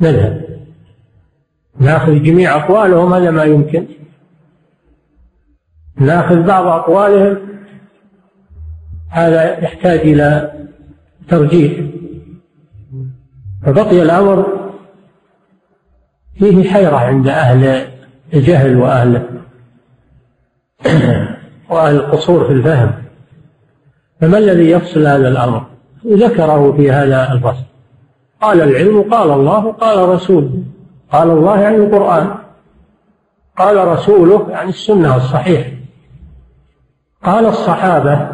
نذهب. ناخذ جميع أقوالهم هذا ما يمكن. ناخذ بعض أقوالهم. هذا يحتاج إلى ترجيح. فبقي الأمر فيه حيرة عند أهل الجهل وأهل *clears throat* وأهل القصور في الفهم. فما الذي يفصل هذا الأمر؟ ذكره في هذا الفصل. قال العلم قال الله قال رسوله قال الله يعني القرآن. قال رسوله يعني السنة الصحيح قال الصحابة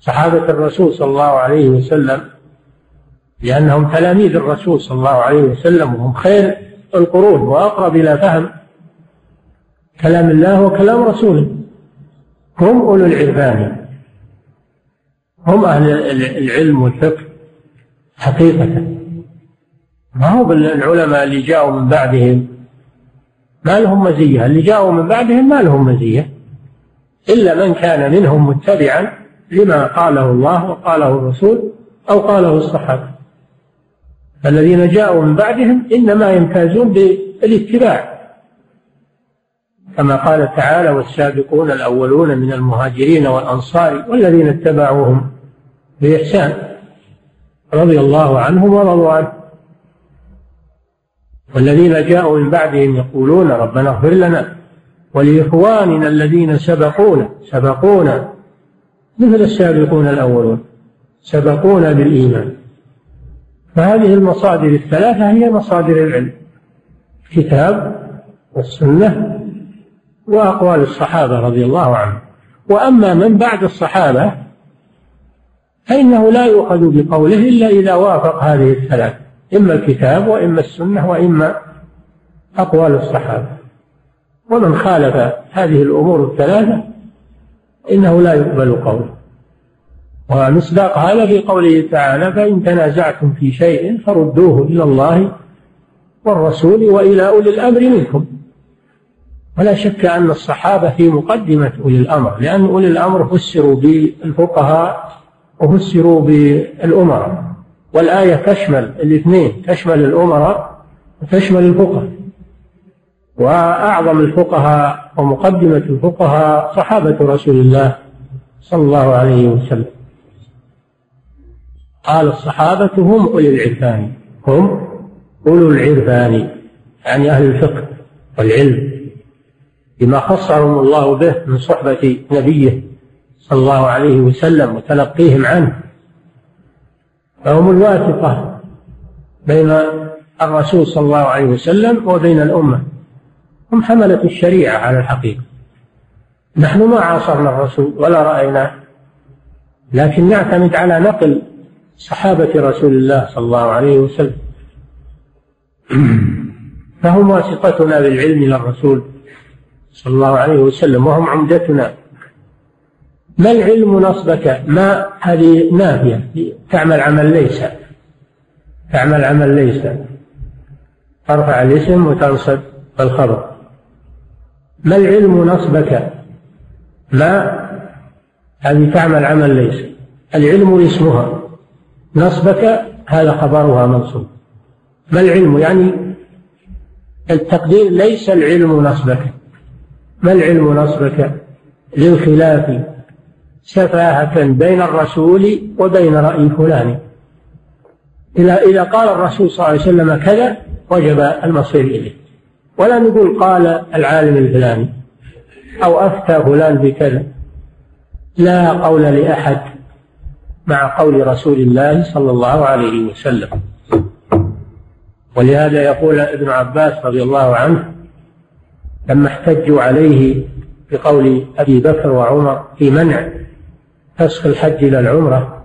صحابة الرسول صلى الله عليه وسلم لأنهم تلاميذ الرسول صلى الله عليه وسلم وهم خير القرون وأقرب إلى فهم كلام الله وكلام رسوله. هم أولو العرفان. هم أهل العلم والفقه حقيقة. ما هو العلماء اللي جاءوا من بعدهم؟ ما لهم مزية. اللي جاءوا من بعدهم ما لهم مزية. إلا من كان منهم متبعا لما قاله الله وقاله الرسول أو قاله الصحابة. الذين جاءوا من بعدهم إنما يمتازون بالاتباع. كما قال تعالى والسابقون الأولون من المهاجرين والأنصار والذين اتبعوهم بإحسان رضي الله عنهم ورضوا عنه. والذين جاءوا من بعدهم يقولون ربنا اغفر لنا ولإخواننا الذين سبقونا سبقونا. مثل السابقون الأولون؟ سبقونا بالإيمان. فهذه المصادر الثلاثة هي مصادر العلم الكتاب والسنة وأقوال الصحابة رضي الله عنهم. وأما من بعد الصحابة فإنه لا يؤخذ بقوله إلا إذا وافق هذه الثلاث إما الكتاب وإما السنة وإما أقوال الصحابة. ومن خالف هذه الأمور الثلاثة إنه لا يقبل قوله. ومصداق هذا في قوله تعالى فإن تنازعتم في شيء فردوه إلى الله والرسول وإلى أولي الأمر منكم. ولا شك أن الصحابة في مقدمة أولي الأمر لأن أولي الأمر فسروا بالفقهاء وفسروا بالأمراء. والآية تشمل الاثنين تشمل الأمراء وتشمل الفقهاء. وأعظم الفقهاء ومقدمة الفقهاء صحابة رسول الله صلى الله عليه وسلم. قال الصحابة هم أولي العرفان هم أولو العرفان يعني أهل الفقه والعلم. بما خصهم الله به من صحبة نبيه صلى الله عليه وسلم وتلقيهم عنه. فهم الواسطة بين الرسول صلى الله عليه وسلم وبين الأمة. هم حملة الشريعة على الحقيقة. نحن ما عاصرنا الرسول ولا رأيناه. لكن نعتمد على نقل صحابة رسول الله صلى الله عليه وسلم. *clears throat* فهم واسطتنا بالعلم إلى الرسول صلى الله عليه وسلم وهم عمدتنا ما العلم نصبك؟ ما هذه نافية. تعمل عمل ليس. تعمل عمل ليس. ترفع الاسم وتنصب الخبر. ما العلم نصبك؟ ما؟ هذه تعمل عمل ليس. العلم اسمها. نصبك هذا خبرها منصوب. ما العلم؟ يعني التقدير ليس العلم نصبك. ما العلم نصبك للخلاف سفاهة بين الرسول وبين رأي فلان؟ إذا إذا قال الرسول صلى الله عليه وسلم كذا وجب المصير إليه. ولا نقول قال العالم الفلاني أو أفتى فلان بكذا. لا قول لأحد مع قول رسول الله صلى الله عليه وسلم. ولهذا يقول ابن عباس رضي الله عنه لما احتجوا عليه بقول أبي بكر وعمر في منع فسخ الحج إلى العمرة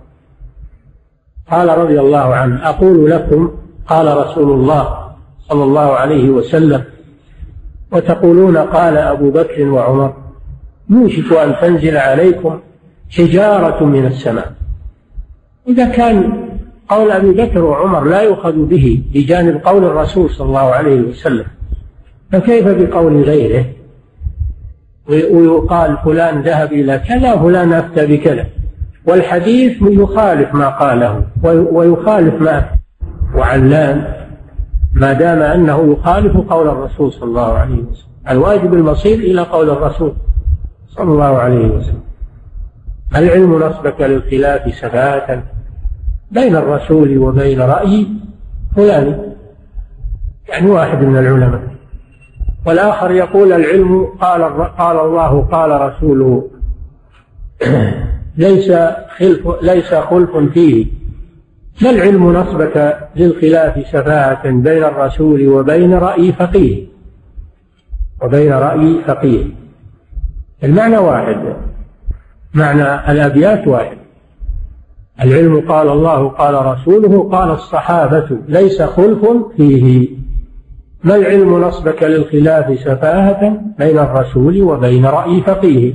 قال رضي الله عنه أقول لكم قال رسول الله صلى الله عليه وسلم وتقولون قال أبو بكر وعمر يوشك أن تنزل عليكم حجارة من السماء. إذا كان قول أبي بكر وعمر لا يؤخذ به بجانب قول الرسول صلى الله عليه وسلم فكيف بقول غيره؟ ويقال فلان ذهب إلى كذا فلان أفتى بكذا. والحديث يخالف ما قاله ويخالف ما وعلان ما دام أنه يخالف قول الرسول صلى الله عليه وسلم. الواجب المصير إلى قول الرسول صلى الله عليه وسلم. العلم نصبك للخلاف سفاة بين الرسول وبين رأي فلان. يعني واحد من العلماء. والآخر يقول العلم قال قال الله قال رسوله. *clears throat* ليس خلف ليس خلف فيه. ما العلم نصبك للخلاف سفاهة بين الرسول وبين رأي فقيه؟ وبين رأي فقيه. المعنى واحد. معنى الأبيات واحد. العلم قال الله قال رسوله قال الصحابة ليس خلف فيه. ما العلم نصبك للخلاف سفاهة بين الرسول وبين رأي فقيه؟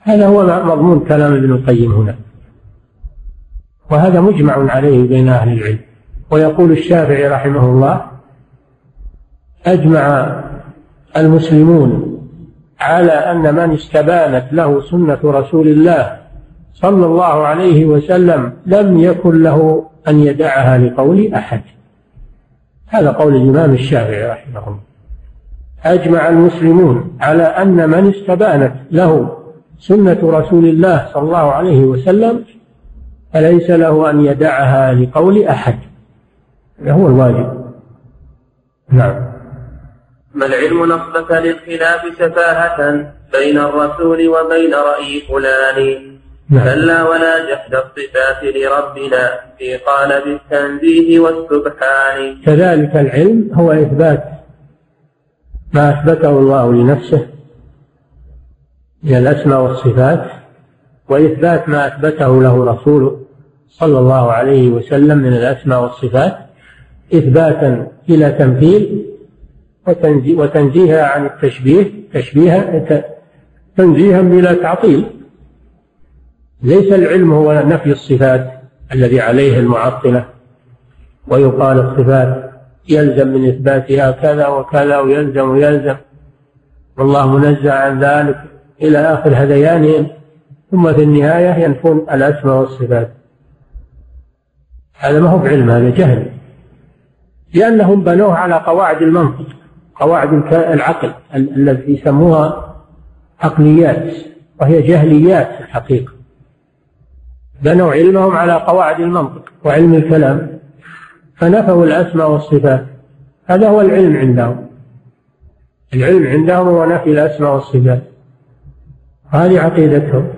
هذا هو مضمون كلام ابن القيم هنا. وهذا مجمع عليه بين أهل العلم. ويقول الشافعي رحمه الله أجمع المسلمون على أن من استبانت له سنة رسول الله صلى الله عليه وسلم لم يكن له أن يدعها لقول أحد. هذا قول الإمام الشافعي رحمه الله. أجمع المسلمون على أن من استبانت له سنة رسول الله صلى الله عليه وسلم فليس له أن يدعها لقول أحد. هذا هو الواجب. نعم. ما العلم نصبك للخلاف سفاهة بين الرسول وبين رأي فلان. كلا ولا جحد الصفات لربنا في قالب التنزيه والسبحان. كذلك العلم هو إثبات ما أثبته الله لنفسه من الأسماء والصفات وإثبات ما أثبته له رسوله صلى الله عليه وسلم من الأسماء والصفات إثباتا إلى تمثيل وتنزيها عن التشبيه تشبيها تنزيها بلا تعطيل. ليس العلم هو نفي الصفات الذي عليه المعطلة ويقال الصفات يلزم من إثباتها كذا وكذا ويلزم ويلزم. والله منزه عن ذلك إلى آخر هذيانهم ثم في النهاية ينفون الأسماء والصفات. هذا ما هو بعلم هذا جهل. لأنهم بنوه على قواعد المنطق قواعد العقل التي يسموها عقليات وهي جهليات الحقيقة. بنوا علمهم على قواعد المنطق وعلم الكلام فنفوا الأسماء والصفات. هذا هو العلم عندهم. العلم عندهم هو نفي الأسماء والصفات. هذه عقيدتهم.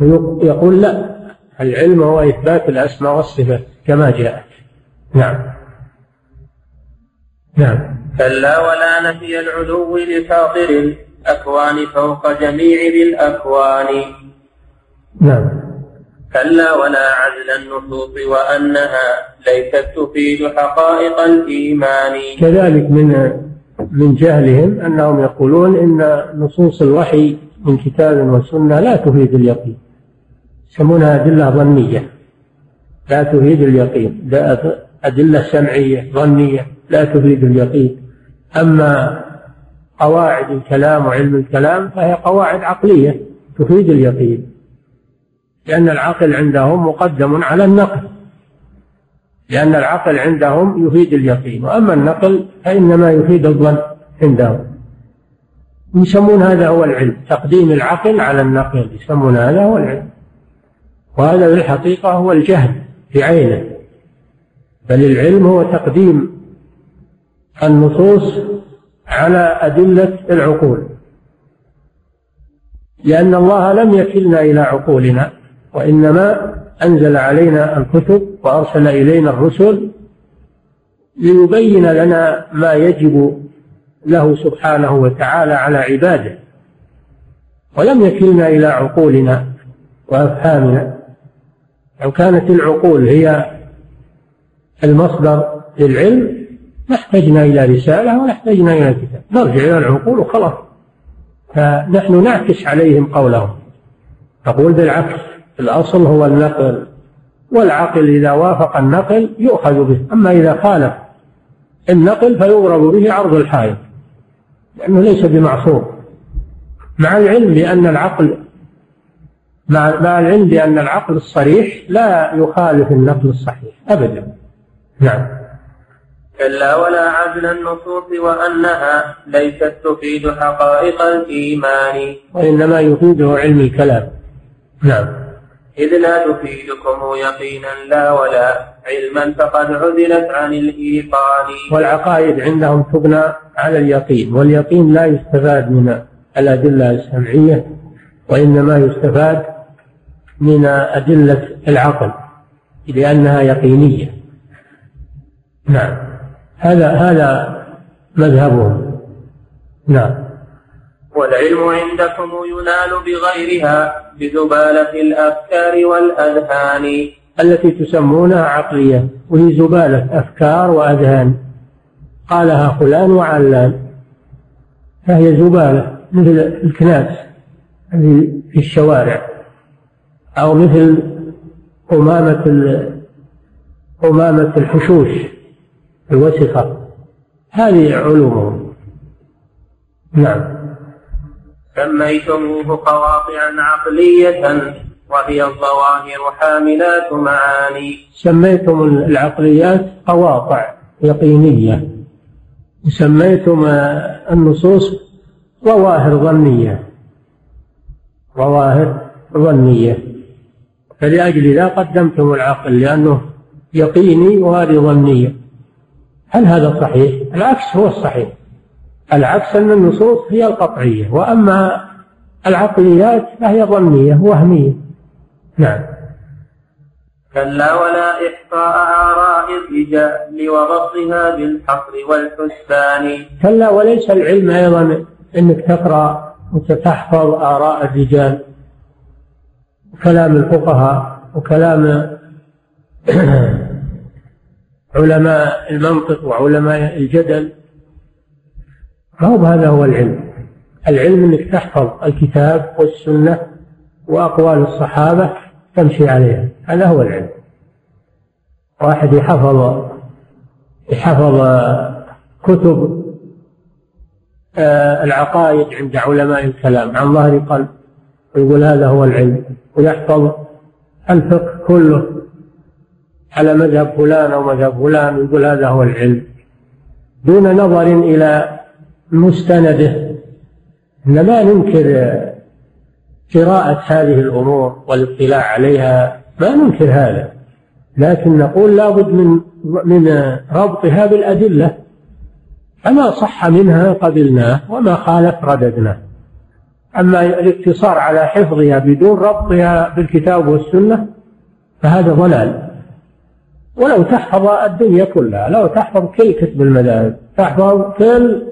ويقول لا العلم هو إثبات الأسماء والصفات كما جاءت. نعم. نعم. كلا ولا نفي العلو لفاطر الأكوان فوق جميع الأكوان. نعم. كلا ولا عدل النصوص وأنها ليست تفيد حقائق الإيمان. كذلك من من جهلهم أنهم يقولون إن نصوص الوحي من كتاب وسنة لا تفيد اليقين. يسمونها أدلة ظنية. لا تفيد اليقين. أدلة سمعية ظنية لا تفيد اليقين. أما قواعد الكلام وعلم الكلام فهي قواعد عقلية تفيد اليقين. لأن العقل عندهم مقدم على النقل. لأن العقل عندهم يفيد اليقين وأما النقل فإنما يفيد الظن عندهم. يسمون هذا هو العلم تقديم العقل على النقل يسمون هذا هو العلم. وهذا في الحقيقة هو الجهل بعينه بل العلم هو تقديم النصوص على أدلة العقول. لأن الله لم يكلنا إلى عقولنا. وإنما أنزل علينا الكتب وأرسل إلينا الرسل ليبين لنا ما يجب له سبحانه وتعالى على عباده. ولم يكلنا إلى عقولنا وأفهامنا. لو كانت العقول هي المصدر للعلم ما احتجنا إلى رسالة ولا احتجنا إلى كتاب. نرجع إلى العقول وخلاص. فنحن نعكس عليهم قولهم. نقول بالعكس. الأصل هو النقل والعقل إذا وافق النقل يؤخذ به. أما إذا خالف النقل فيضرب به عرض الحائط لأنه ليس بمعصوم. مع العلم بأن العقل مع, مع العلم بأن العقل الصريح لا يخالف النقل الصحيح أبدا. نعم. كلا ولا عدل النصوص وأنها ليست تفيد حقائق الإيمان. وإنما يفيده علم الكلام. نعم. إذ لا تفيدكم يقينا لا ولا علما فقد عزلت عن الإيقان. والعقائد عندهم تبنى على اليقين واليقين لا يستفاد من الأدلة السمعية وإنما يستفاد من أدلة العقل لأنها يقينية. نعم. هذا هذا مذهبهم. نعم. والعلم عندكم ينال بغيرها بزبالة الأفكار والأذهان. التي تسمونها عقلية وهي زبالة أفكار وأذهان. قالها فلان وعلان. فهي زبالة مثل الكناس في الشوارع. أو مثل قمامة قمامة الحشوش الوسخة. هذه علومهم. نعم. سميتموه قواطعا عقلية وهي الظواهر حاملات معاني. سميتم العقليات قواطع يقينية. وسميتم النصوص ظواهر ظنية. ظواهر ظنية. فلأجل ذا قدمتم العقل لأنه يقيني وهذه ظنية. هل هذا صحيح؟ العكس هو الصحيح. العكس أن النصوص هي القطعية وأما العقليات فهي ظنية وهمية. نعم. كلا ولا إحصاء آراء الرجال وضبطها بالحصر والحسبان. كلا وليس العلم أيضا أنك تقرأ وتحفظ آراء الرجال. وكلام الفقهاء وكلام *clears throat* علماء المنطق وعلماء الجدل. ما هو هذا هو العلم؟ العلم إنك تحفظ الكتاب والسنة وأقوال الصحابة تمشي عليها. هذا هو العلم. واحد يحفظ يحفظ كتب آه، العقائد عند علماء الكلام عن ظهر قلب ويقول هذا هو العلم. ويحفظ الفقه كله على مذهب فلان أو مذهب فلان ويقول هذا هو العلم. دون نظر إلى مستنده. إنما ننكر قراءة هذه الأمور والاطلاع عليها ما ننكر هذا. لكن نقول لابد من من ربطها بالأدلة فما صح منها قبلناه وما خالف رددناه. أما الاقتصار على حفظها بدون ربطها بالكتاب والسنة فهذا ضلال. ولو تحفظ الدنيا كلها لو تحفظ كل كتب المذاهب تحفظ كل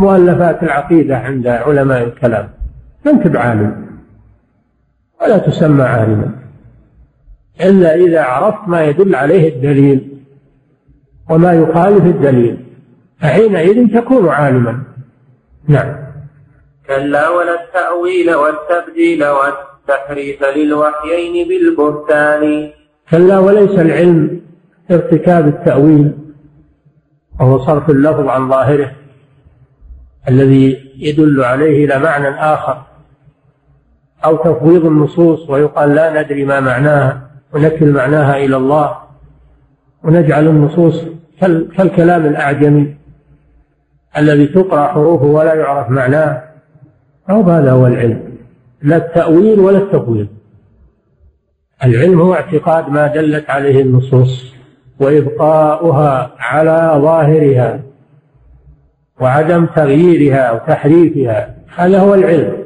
مؤلفات العقيدة عند علماء الكلام. لن تبع عالم ولا تسمى عالما. إلا إذا عرفت ما يدل عليه الدليل وما يخالف الدليل فحينئذ تكون عالما. نعم. كلا ولا التأويل والتبديل والتحريف للوحيين بالبهتان. كلا وليس العلم ارتكاب التأويل وهو صرف اللفظ عن ظاهره. الذي يدل عليه إلى معنى آخر أو تفويض النصوص ويقال لا ندري ما معناها ونكل معناها إلى الله ونجعل النصوص كالكلام الأعجمي الذي تقرأ حروفه ولا يعرف معناه أو هذا هو العلم. لا التأويل ولا التفويض. العلم هو اعتقاد ما دلت عليه النصوص وإبقاؤها على ظاهرها. وعدم تغييرها وتحريفها هذا هو العلم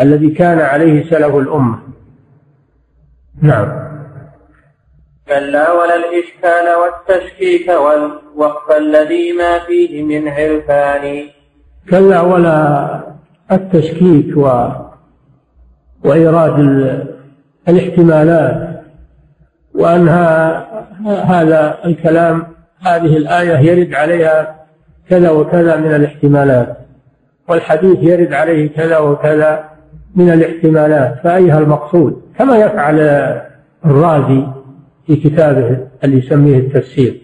الذي كان عليه سلف الأمة. نعم. كلا ولا الإشكال والتشكيك والوقف الذي ما فيه من عرفان. كلا ولا التشكيك و وإيراد الاحتمالات. وأنها هذا الكلام هذه الآية يرد عليها كذا وكذا من الاحتمالات. والحديث يرد عليه كذا وكذا من الاحتمالات. فأيها المقصود؟ كما يفعل الرازي في كتابه اللي يسميه التفسير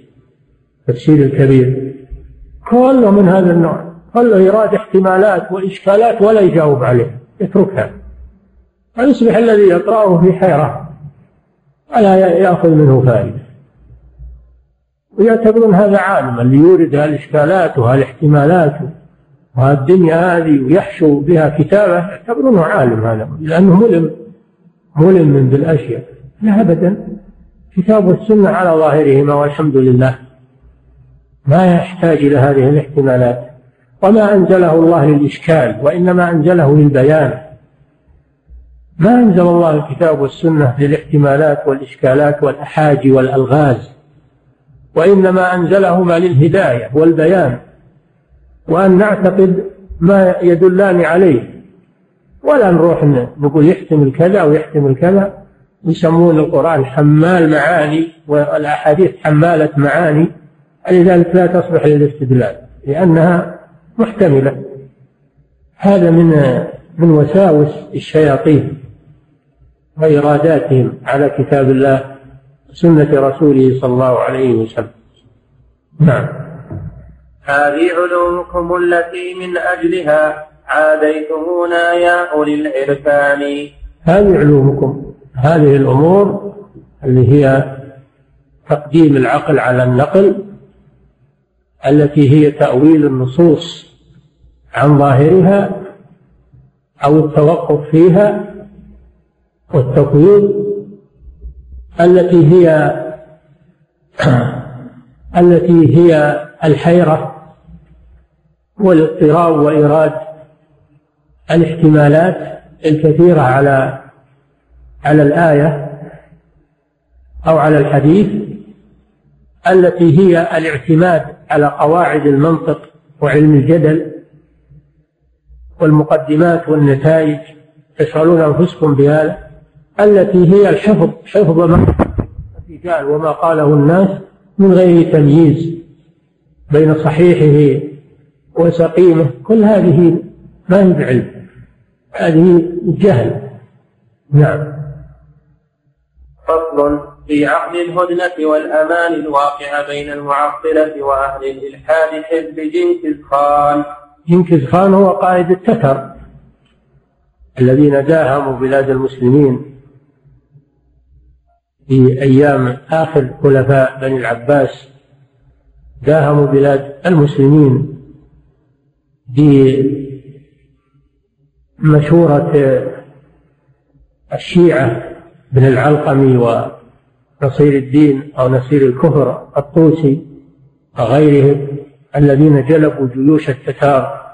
التفسير الكبير. كله من هذا النوع كله يراد احتمالات وإشكالات ولا يجاوب عليها يتركها. فيصبح الذي يقرأه في حيرة ولا يأخذ منه فائدة. ويعتبرون هذا عالما اللي يورد هالإشكالات وهالإحتمالات وهالدنيا هذه ويحشو بها كتابة يعتبرونه عالم هذا لأنه ملم ملم بالأشياء. لا أبدا. كتاب والسنة على ظاهرهما والحمد لله. ما يحتاج إلى هذه الاحتمالات. وما أنزله الله للإشكال وإنما أنزله للبيان. ما أنزل الله الكتاب والسنة للاحتمالات والإشكالات والأحاجي والألغاز. وإنما أنزلهما للهداية والبيان وأن نعتقد ما يدلان عليه. ولا نروح نقول يحتمل كذا ويحتمل كذا يسمون القرآن حمال معاني والأحاديث حمالة معاني لذلك لا تصلح للاستدلال لأنها محتملة. هذا من من وساوس الشياطين وإراداتهم على كتاب الله. سنة رسوله صلى الله عليه وسلم. نعم. هذه علومكم التي من أجلها عاديتمونا يا أولي العرفان هذه علومكم. هذه الأمور اللي هي تقديم العقل على النقل التي هي تأويل النصوص عن ظاهرها أو التوقف فيها والتقييد التي هي *clears throat* التي هي الحيرة والاضطراب وإيراد الاحتمالات الكثيرة على على الآية أو على الحديث التي هي الاعتماد على قواعد المنطق وعلم الجدل والمقدمات والنتائج تشغلون أنفسكم بهذا التي هي الحفظ. حفظ ما الرجال وما قاله الناس من غير تمييز بين صحيحه وسقيمه. كل هذه ما هي بعلم. هذه جهل. نعم. فصل في عقد الهدنة والأمان الواقع بين المعطلة وأهل الإلحاد حزب جنكز خان جنكز خان هو قائد التتر الذين داهموا بلاد المسلمين. في أيام آخر خلفاء بني العباس داهموا بلاد المسلمين بمشورة الشيعة بن العلقمي ونصير الدين أو نصير الكفر الطوسي وغيرهم الذين جلبوا جيوش التتار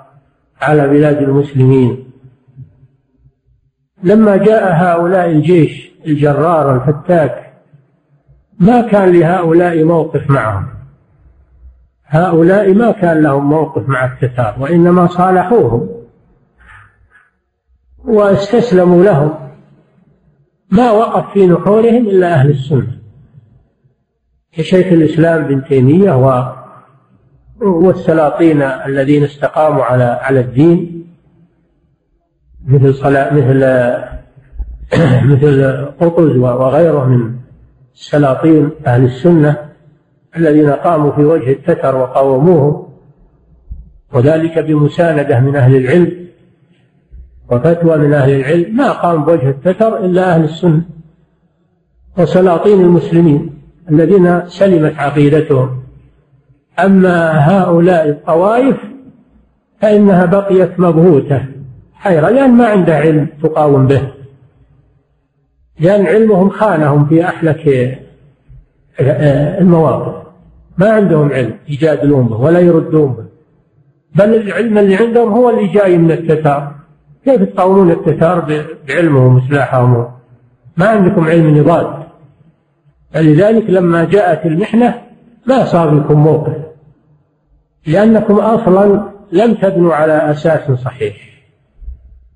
على بلاد المسلمين. لما جاء هؤلاء الجيش الجرار الفتاك ما كان لهؤلاء موقف معهم. هؤلاء ما كان لهم موقف مع التتار وإنما صالحوهم واستسلموا لهم. ما وقف في نحورهم إلا أهل السنة. كشيخ الإسلام بن تيمية و والسلاطين الذين استقاموا على على الدين مثل صلاة مثل مثل قطز وغيره من السلاطين أهل السنة الذين قاموا في وجه التتر وقاوموهم وذلك بمساندة من أهل العلم وفتوى من أهل العلم ما قام بوجه التتر إلا أهل السنة وسلاطين المسلمين الذين سلمت عقيدتهم. أما هؤلاء الطوائف فإنها بقيت مبهوتة حيرة لأن ما عندها علم تقاوم به. لأن علمهم خانهم في أحلك المواقف. ما عندهم علم يجادلون به ولا يردون به. بل العلم اللي عندهم هو اللي جاي من التتار. كيف تقاومون التتار بعلمهم وسلاحهم ما عندكم علم نضال. فلذلك لما جاءت المحنة ما صار لكم موقف. لأنكم أصلا لم تبنوا على أساس صحيح.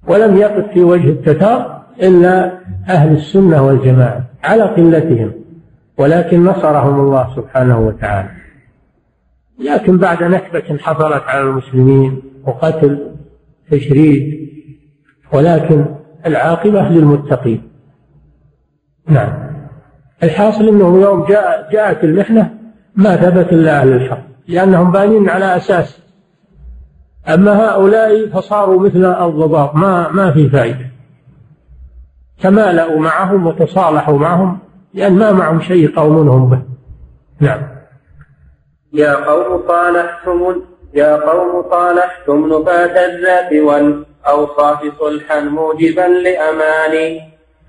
ولم يقف في وجه التتار. إلا أهل السنة والجماعة على قلتهم ولكن نصرهم الله سبحانه وتعالى. لكن بعد نكبة حصلت على المسلمين وقتل تشريد ولكن العاقبة للمتقين. نعم. الحاصل إنه يوم جاء جاءت المحنة ما ثبت إلا أهل الحق لأنهم بانين على أساس. أما هؤلاء فصاروا مثل الضباب ما ما في فائدة. تمالأوا معهم وتصالحوا معهم لأن ما معهم شيء يقاومونهم به. نعم. يا قوم صالحتم يا قوم صالحتم نفاة الذات والأوصاف صلحا موجبا لأماني.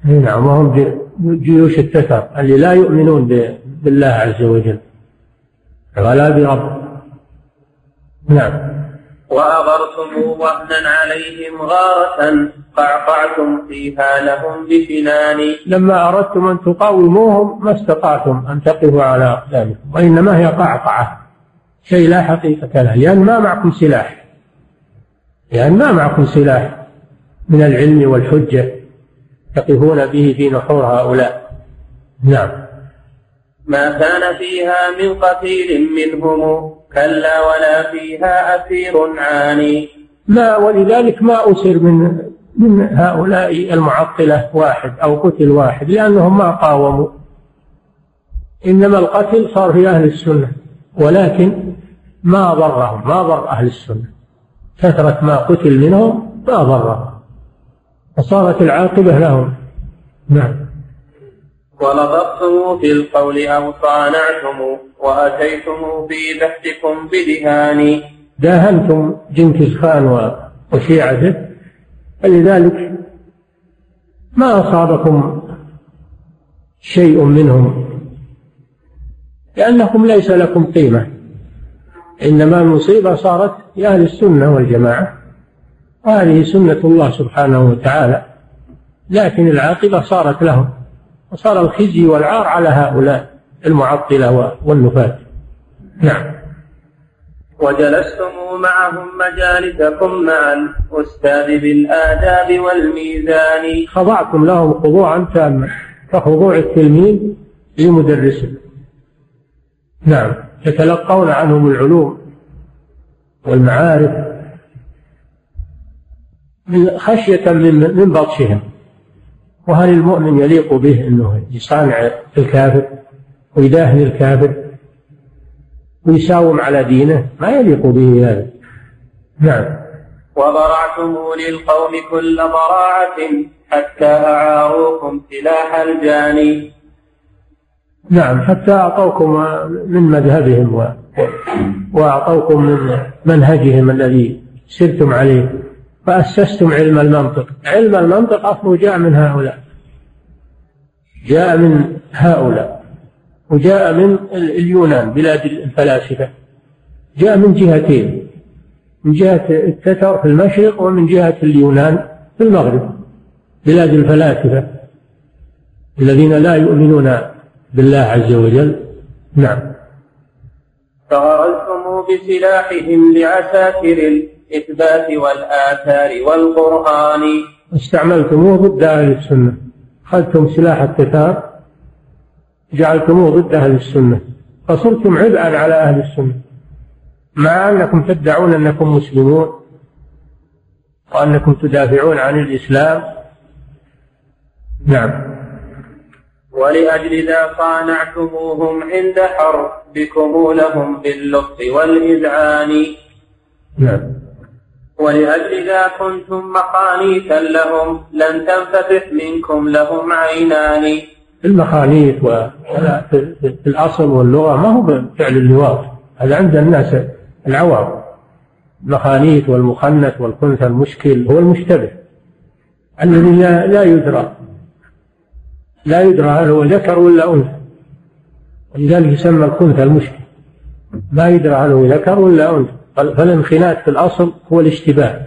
نعم وهم جيوش التتر اللي لا يؤمنون بالله عز وجل. ولا برب. نعم. وأغرتم وهنا عليهم غارة قعقعتم فيها لهم بفنان. لما أردتم أن تقاوموهم ما استطعتم أن تقفوا على أقدامكم وإنما هي قعقعة. شيء لا حقيقة له لأن ما معكم سلاح. لأن ما معكم سلاح من العلم والحجة تقفون به في نحور هؤلاء. نعم. ما كان فيها من قتيل منهم كلا ولا فيها أسير عاني. ما ولذلك ما أسر من من هؤلاء المعطلة واحد أو قتل واحد لأنهم ما قاوموا. إنما القتل صار في أهل السنة ولكن ما ضرهم ما ضر أهل السنة. كثرة ما قتل منهم ما ضرهم. فصارت العاقبة لهم. نعم. ولطفتم في القول أو صانعتم وأتيتم في بحثكم بدهان داهنتم جنكز خان وشيعته فلذلك ما أصابكم شيء منهم؟ لأنكم ليس لكم قيمة. إنما المصيبة صارت لأهل السنة والجماعة وهذه سنة الله سبحانه وتعالى لكن العاقبة صارت لهم. وصار الخزي والعار على هؤلاء المعطلة والنفاة نعم. وجلستم معهم مجالسكم مع الأستاذ بالآداب والميزان. خضعتم لهم خضوعا تاما كخضوع التلميذ لمدرسه. نعم. يتلقون عنهم العلوم والمعارف خشية من بطشهم. وهل المؤمن يليق به أنه يصانع الكافر ويداهن الكافر ويساوم على دينه؟ ما يليق به هذا. نعم. وضرعتم للقوم كل ضراعة حتى أعاروكم سلاح الجاني. نعم حتى أعطوكم من مذهبهم و... وأعطوكم من منهجهم الذي سرتم عليه. فأسستم علم المنطق. علم المنطق أصله جاء من هؤلاء. جاء من هؤلاء. وجاء من اليونان بلاد الفلاسفة. جاء من جهتين. من جهة التتر في المشرق ومن جهة اليونان في المغرب. بلاد الفلاسفة. الذين لا يؤمنون بالله عز وجل. نعم. فغرزتم بسلاحهم لعساكر الإثبات والآثار والقرآن. استعملتموه ضد أهل السنة. أخذتم سلاح التتار جعلتموه ضد أهل السنة. فصرتم عبئا على أهل السنة. مع أنكم تدعون أنكم مسلمون وأنكم تدافعون عن الإسلام. نعم. ولأجل ذا صانعتموهم عند حربكم لهم باللطف والإذعان. نعم. ولأجل ذا كنتم مخانيثا لهم لن تنفتح منكم لهم عينان. المخانيث في الأصل واللغة ما هو فعل اللواط هذا عند الناس العوام. المخانيث والمخنث والخنث المشكل هو المشتبه الذي لا يدرى. لا يدرى هل هو ذكر ولا أنثى. ولذلك يسمى الخنثى المشكل. ما يدرى هل هو ذكر ولا أنثى. فالانخناث في الأصل هو الاشتباه.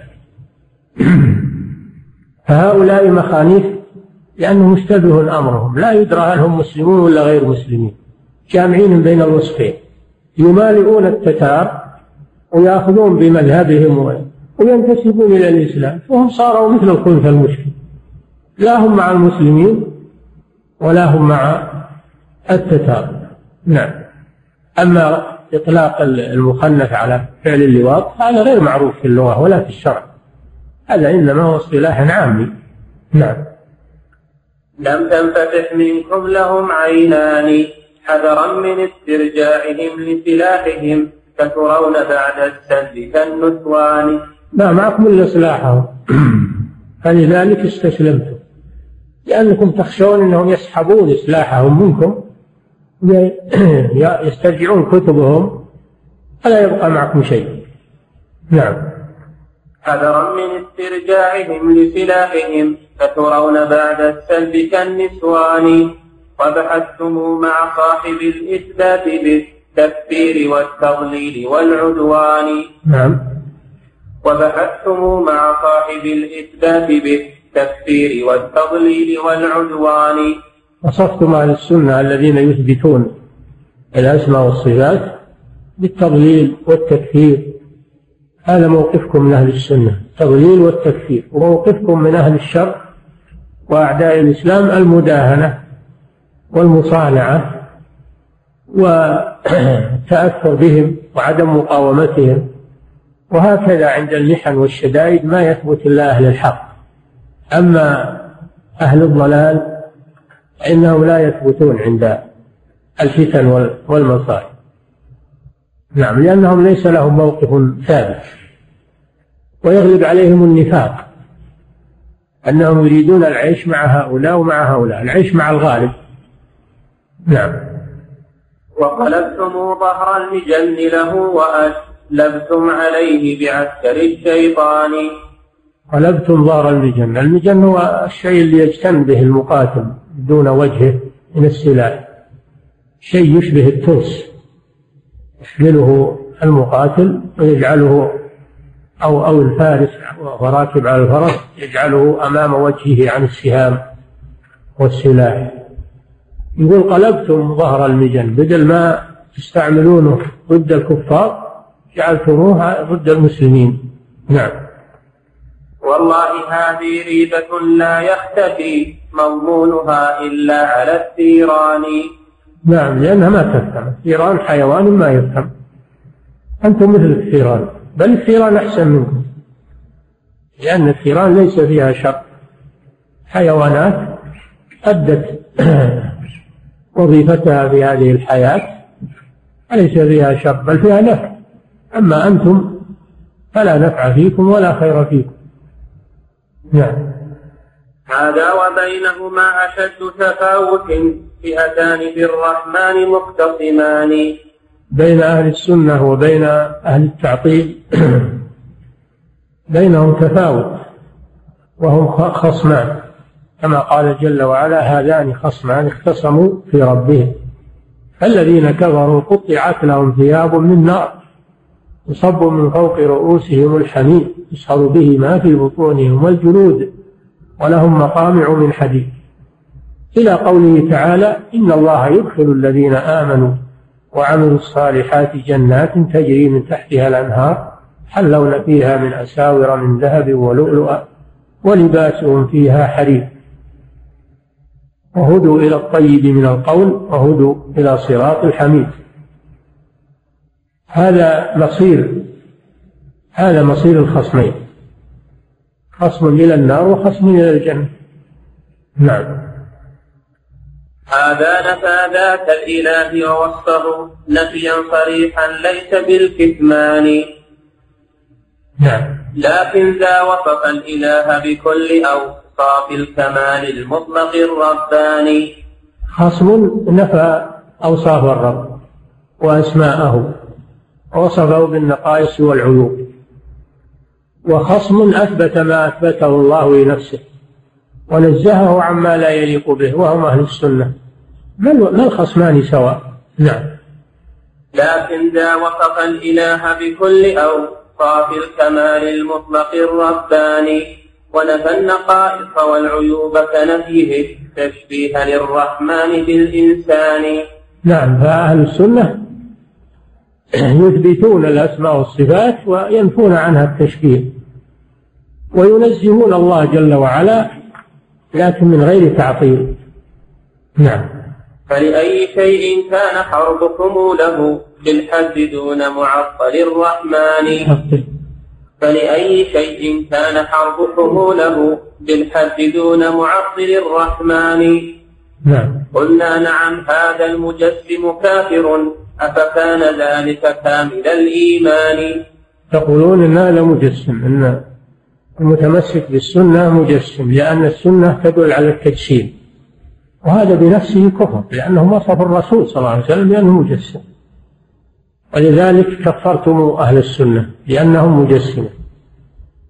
فهؤلاء مخانيث لأنه مشتبه أمرهم لا يدرى هل هم مسلمون ولا غير مسلمين. جامعين بين الوصفين. يمالئون التتار ويأخذون بمذهبهم وينتسبون إلى الإسلام. وهم صاروا مثل الخنثى المشكل لا هم مع المسلمين ولا هم مع التتار. نعم. أما إطلاق المخنث على فعل اللواط هذا غير معروف في اللغة ولا في الشرع. هذا إنما هو اصطلاح عامي نعم. لم تنفتح منكم لهم عينان حذرا من استرجاعهم لسلاحهم فترون بعد السد كالنسوان. ما معكم إلا سلاحهم فلذلك استسلمتم. لأنكم تخشون أنهم يسحبون سلاحهم منكم. *clears throat* يسترجعون كتبهم فلا يبقى معكم شيء. نعم. حذرا من استرجاعهم لسلاحهم فترون بعد السلب كالنسوان. وبحثتم مع صاحب الإثبات بالتكفير والتضليل والعدوان. نعم. وبحثتم مع صاحب الإثبات بالتكفير والتضليل والعدوان. وصفتم أهل السنة الذين يثبتون الأسماء والصفات بالتضليل والتكفير. هذا موقفكم من أهل السنة التضليل والتكفير. وموقفكم من أهل الشر وأعداء الإسلام المداهنة والمصانعة والتأثر بهم وعدم مقاومتهم. وهكذا عند المحن والشدائد ما يثبت إلا أهل الحق. أما أهل الضلال فإنهم لا يثبتون عند الفتن والمصائب. نعم لأنهم ليس لهم موقف ثابت. ويغلب عليهم النفاق أنهم يريدون العيش مع هؤلاء ومع هؤلاء العيش مع الغالب. نعم. وقلبتم ظهر المجن له وأسلبتم عليه بعسكر الشيطان. قلبتم ظهر المجن. المجن هو الشيء اللي يجتن به المقاتل. دون وجهه من السلاح. شيء يشبه الترس. يحمله المقاتل ويجعله أو أو الفارس وهو راكب على الفرس يجعله أمام وجهه عن السهام والسلاح. يقول قلبتم ظهر المجن. بدل ما تستعملونه ضد الكفار جعلتموها ضد المسلمين. نعم. والله هذه ريبة لا يختفي. مضمونها إلا على الثيران نعم لأنها ما تفهم الثيران حيوان ما يفهم أنتم مثل الثيران بل الثيران أحسن منكم. لأن الثيران ليس فيها شر. حيوانات أدت *clears throat* وظيفتها في هذه الحياة وليس فيها شر بل فيها نفع. أما أنتم فلا نفع فيكم ولا خير فيكم. نعم. هذا وبينهما أشد تفاوت فئتان بالرحمن مختصمان. بين أهل السنة وبين أهل التعطيل. *clears throat* بينهم تفاوت وهم خصمان. كما قال جل وعلا هذان خصمان اختصموا في ربهم. الذين كفروا قطعت لهم ثياب من نار يصب من فوق رؤوسهم الحميم يصهر به ما في بطونهم والجلود. ولهم مقامع من حديد. إلى قوله تعالى إن الله يدخل الذين آمنوا وعملوا الصالحات جنات تجري من تحتها الأنهار حلون فيها من أساور من ذهب ولؤلؤا ولباسهم فيها حرير. وهدوا إلى الطيب من القول وهدوا إلى صراط الحميد. هذا مصير هذا مصير الخصمين. خصم إلى النار وخصم إلى الجنة. نعم. هذا نفى ذات الإله ووصفه نفيا صريحا ليس بالكتمان. نعم. لكن ذا وصف الإله بكل أوصاف الكمال المطلق الرباني. خصم نفى أوصاف الرب وأسماءه ووصفه بالنقائص والعيوب. وخصم أثبت ما أثبته الله لنفسه ونزهه عما لا يليق به وهم أهل السنة. ما الخصمان سواء؟ نعم. لكن ذا وصف الإله بكل أوصاف الكمال المطلق الرباني ونفى النقائص والعيوب كنفيه تشبيها للرحمن بالإنسان. نعم فأهل السنة يثبتون الأسماء والصفات وينفون عنها التشبيه وينزهون الله جل وعلا لكن من غير تعطيل. نعم. فلأي شيء كان حربكم له بالحد دون معطل الرحمن. فلأي شيء كان حربكم له بالحد دون معطل الرحمن. نعم. قلنا نعم هذا المجسم كافر. أفكان ذلك كامل الإيمان؟ تقولون إن هذا مجسم إن المتمسك بالسنة مجسم لأن السنة تدل على التجسيم. وهذا بنفسه كفر لأنه وصف الرسول صلى الله عليه وسلم بأنه مجسم. ولذلك كفرتم أهل السنة لأنهم مجسمة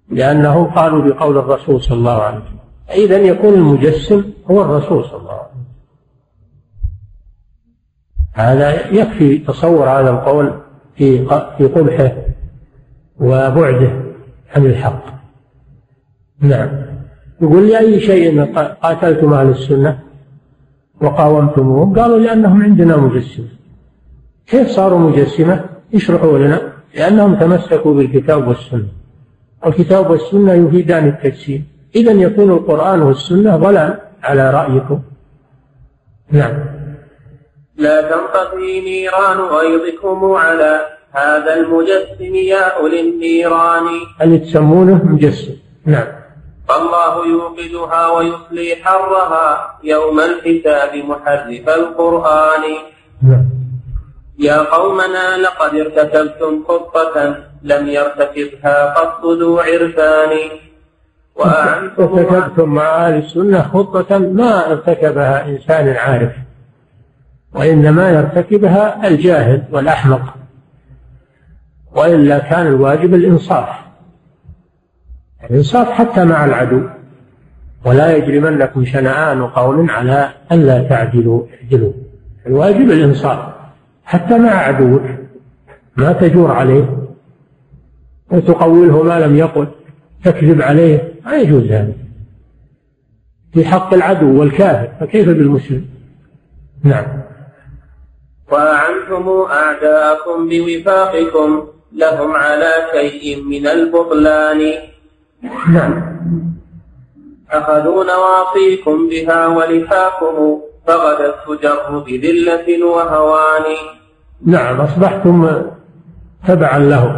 لأنهم قالوا بقول الرسول صلى الله عليه وسلم إذا يكون المجسم هو الرسول صلى الله عليه وسلم. هذا يكفي تصور هذا القول في في قبحه وبعده عن الحق. نعم. يقول لأي شيء قاتلتم أهل السنة وقاومتموهم قالوا لأنهم عندنا مجسمة. كيف صاروا مجسمة؟ يشرحوا لنا. لأنهم تمسكوا بالكتاب والسنة. والكتاب والسنة يفيدان التجسيم. إذا يكون القرآن والسنة ضلال على رأيكم. نعم. لا تنطفي نيران غيظكم على هذا المجسم يا أولي النيران. اللي تسمونه مجسم؟ نعم. فالله يوقدها ويصلي حرها يوم الحساب محرف القرآن. نعم. يا قومنا لقد ارتكبتم خطة لم يرتكبها قط ذو عرفان. وأعنتم ارتكبتم مع أهل السنة خطة ما ارتكبها إنسان عارف. وإنما يرتكبها الجاهل والأحمق وإلا كان الواجب الإنصاف. الإنصاف حتى مع العدو. ولا يجرمنكم شنآن قوم على ألا تعدلوا اعدلوا. الواجب الإنصاف حتى مع عدوك. ما تجور عليه. وتقوله ما لم يقل تكذب عليه. ما يجوز هذا. في حق العدو والكافر فكيف بالمسلم؟ نعم. وأعنتم أعداءكم بوفاقكم لهم على شيء من البطلان. نعم. أخذوا نواصيكم بها ولحاكم فغدت تجر بذلة وهوان. نعم أصبحتم تبعا لهم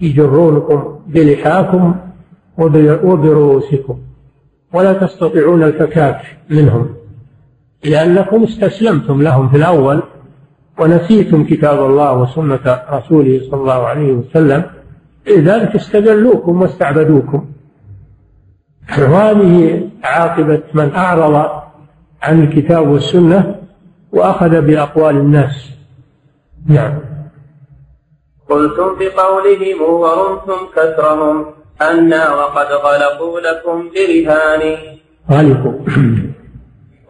يجرونكم بلحاكم وبرؤوسكم ولا تستطيعون الفكاك منهم لأنكم استسلمتم لهم في الأول. ونسيتم كتاب الله وسنة رسوله صلى الله عليه وسلم لذلك استذلوكم واستعبدوكم. وهذه عاقبة من أعرض عن الكتاب والسنة وأخذ بأقوال الناس. نعم. قلتم بقولهم ورمتم كسرهم أنا وقد غلقوا لكم برهان غلقوا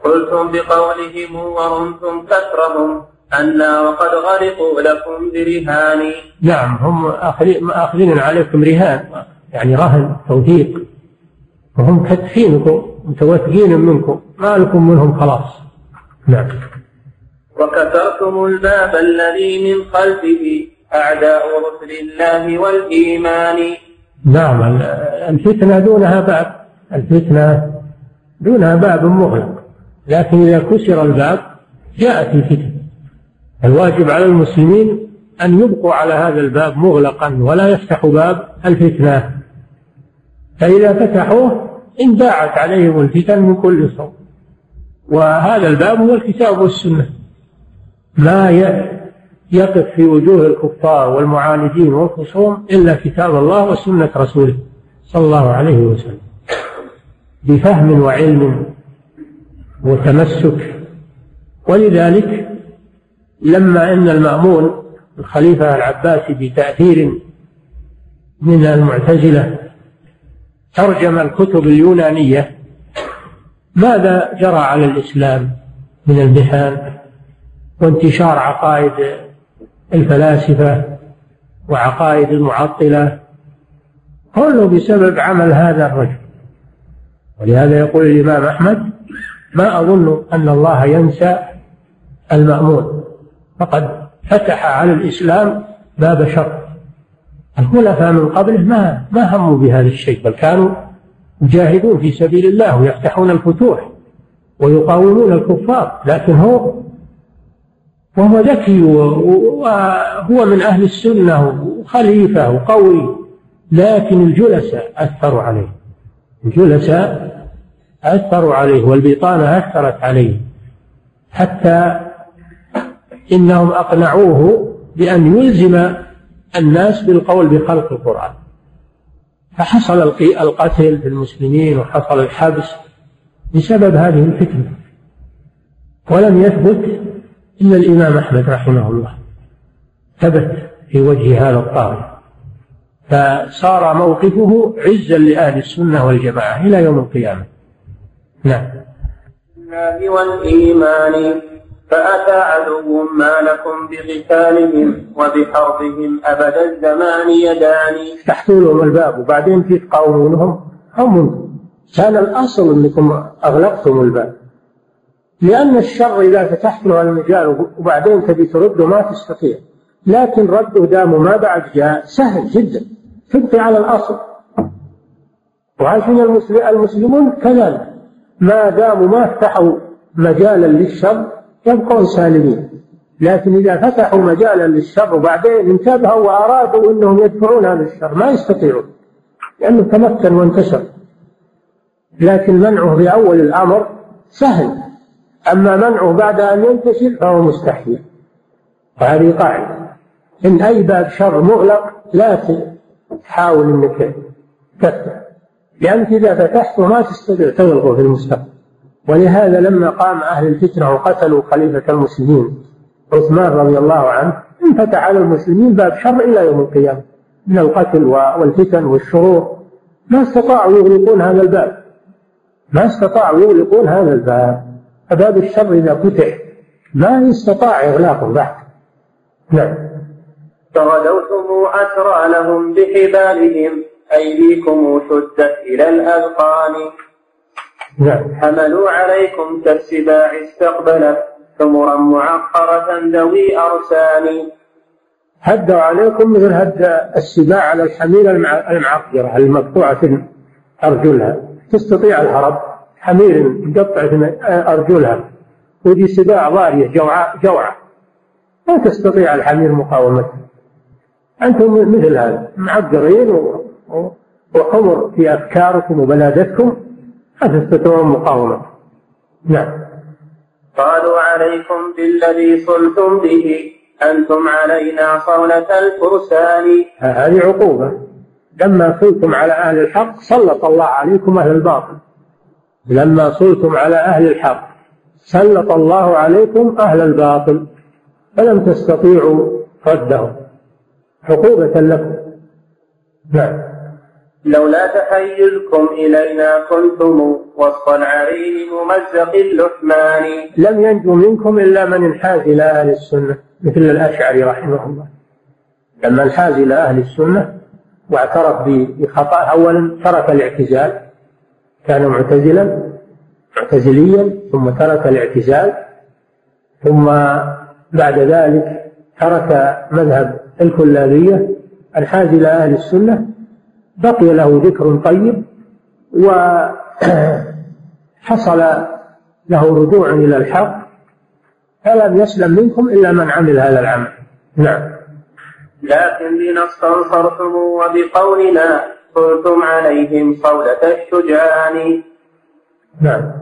قلتم بقولهم ورمتم كسرهم أنا وقد غرقوا لكم برهان. نعم هم آخذين عليكم رهان يعني رهن توثيق. وهم كتفينكم متوثقين منكم ما لكم منهم خلاص. نعم. وكسرتم الباب الذي من خلفه أعداء رسل الله والإيمان. نعم الفتنة دونها باب. الفتنة دونها باب مغلق. لكن إذا كسر الباب جاءت الفتنة. الواجب على المسلمين أن يبقوا على هذا الباب مغلقا ولا يفتحوا باب الفتنة. فإذا فتحوه انداعت عليهم الفتن من كل صوب. وهذا الباب هو الكتاب والسنة. ما يقف في وجوه الكفار والمعاندين والخصوم إلا كتاب الله وسنة رسوله صلى الله عليه وسلم. بفهم وعلم وتمسك. ولذلك لما إن المأمون الخليفة العباسي بتأثير من المعتزلة ترجم الكتب اليونانية ماذا جرى على الإسلام من المحن وانتشار عقائد الفلاسفة وعقائد المعطلة؟ كله بسبب عمل هذا الرجل. ولهذا يقول الإمام أحمد ما أظن أن الله ينسى المأمون. فقد فتح على الإسلام باب شر. الخلفاء من قبله ما ما هموا بهذا الشيء بل كانوا يجاهدون في سبيل الله ويفتحون الفتوح ويقاومون الكفار لكن هو وهو ذكي وهو من أهل السنة وخليفة وقوي لكن الجلساء أثروا عليه. الجلساء أثروا عليه والبطانة أثرت عليه. حتى إنهم أقنعوه بأن يلزم الناس بالقول بخلق القرآن. فحصل القتل في المسلمين وحصل الحبس بسبب هذه الفتنة. ولم يثبت إلا الإمام أحمد رحمه الله. ثبت في وجه هذا الطاغية. فصار موقفه عزا لأهل السنة والجماعة إلى يوم القيامة. نعم. والإيمان فأتى عدو ما لكم بقتالهم وبحربهم أبد الزمان يداني. فتحتوا لهم الباب وبعدين تقاومونهم. هم كان الأصل أنكم أغلقتم الباب. لأن الشر إذا فتحت له المجال وبعدين تبي ترده ما تستطيع. لكن رده دام ما بعد جاء سهل جدا. تبقي على الأصل. وعشان المسلمون كذلك. ما داموا ما فتحوا مجالا للشر يبقون سالمين. لكن إذا فتحوا مجالا للشر وبعدين انتبهوا وأرادوا أنهم يدفعون هذا الشر ما يستطيعون لأنه تمكن وانتشر. لكن منعه في أول الأمر سهل. أما منعه بعد أن ينتشر فهو مستحيل. وهذه قاعدة. إن أي باب شر مغلق لا تحاول أنك تفتح. لأنك إذا فتحته ما تستطيع تغلقه في المستقبل. ولهذا لما قام أهل الفتنة وقتلوا خليفة المسلمين عثمان رضي الله عنه انفتح على المسلمين باب شر إلى يوم القيامة من القتل والفتن والشرور. ما استطاعوا يغلقون هذا الباب. ما استطاعوا يغلقون هذا الباب. فباب الشر إذا فتح ما استطاع إغلاقه بعد نعم. فغدوتم أسرى لهم بحبالهم أيديكم شدت إلى الأذقان. نعم. حملوا عليكم كالسباع استقبلت حمرا معقرة ذوي أرسان هدوا عليكم مثل هد السباع على الحمير المعقرة المقطوعة أرجلها. تستطيع الهرب حمير مقطعة أرجلها. ودي سباع ضارية جوعة جوعة. ما تستطيع الحمير مقاومتها أنتم مثل هذا معقرين وحمر في أفكاركم وبلادتكم. تستطيعون مقاومة. نعم. قالوا عليكم بالذي صلتم به أنتم علينا صولة الفرسان. هذه عقوبة. لما صلتم على أهل الحق سلط الله عليكم أهل الباطل. لما صلتم على أهل الحق سلط الله عليكم أهل الباطل. فلم تستطيعوا ردهم. عقوبة لكم. نعم. لولا تحيزكم إلينا كنتم وسط العرين ممزق اللحمان. لم ينجو منكم إلا من انحاز إلى أهل السنة مثل الأشعري رحمه الله. لما انحاز إلى أهل السنة واعترف بخطأ أولا ترك الاعتزال كان معتزلا معتزليا ثم ترك الاعتزال ثم بعد ذلك ترك مذهب الكلابية انحاز إلى أهل السنة بقي له ذكر طيب وحصل *clears throat* له رجوع إلى الحق فلم يسلم منكم إلا من عمل هذا العمل. نعم. لكن بنا استنصرتم وبقولنا قلتم عليهم صولة الشجعان. نعم.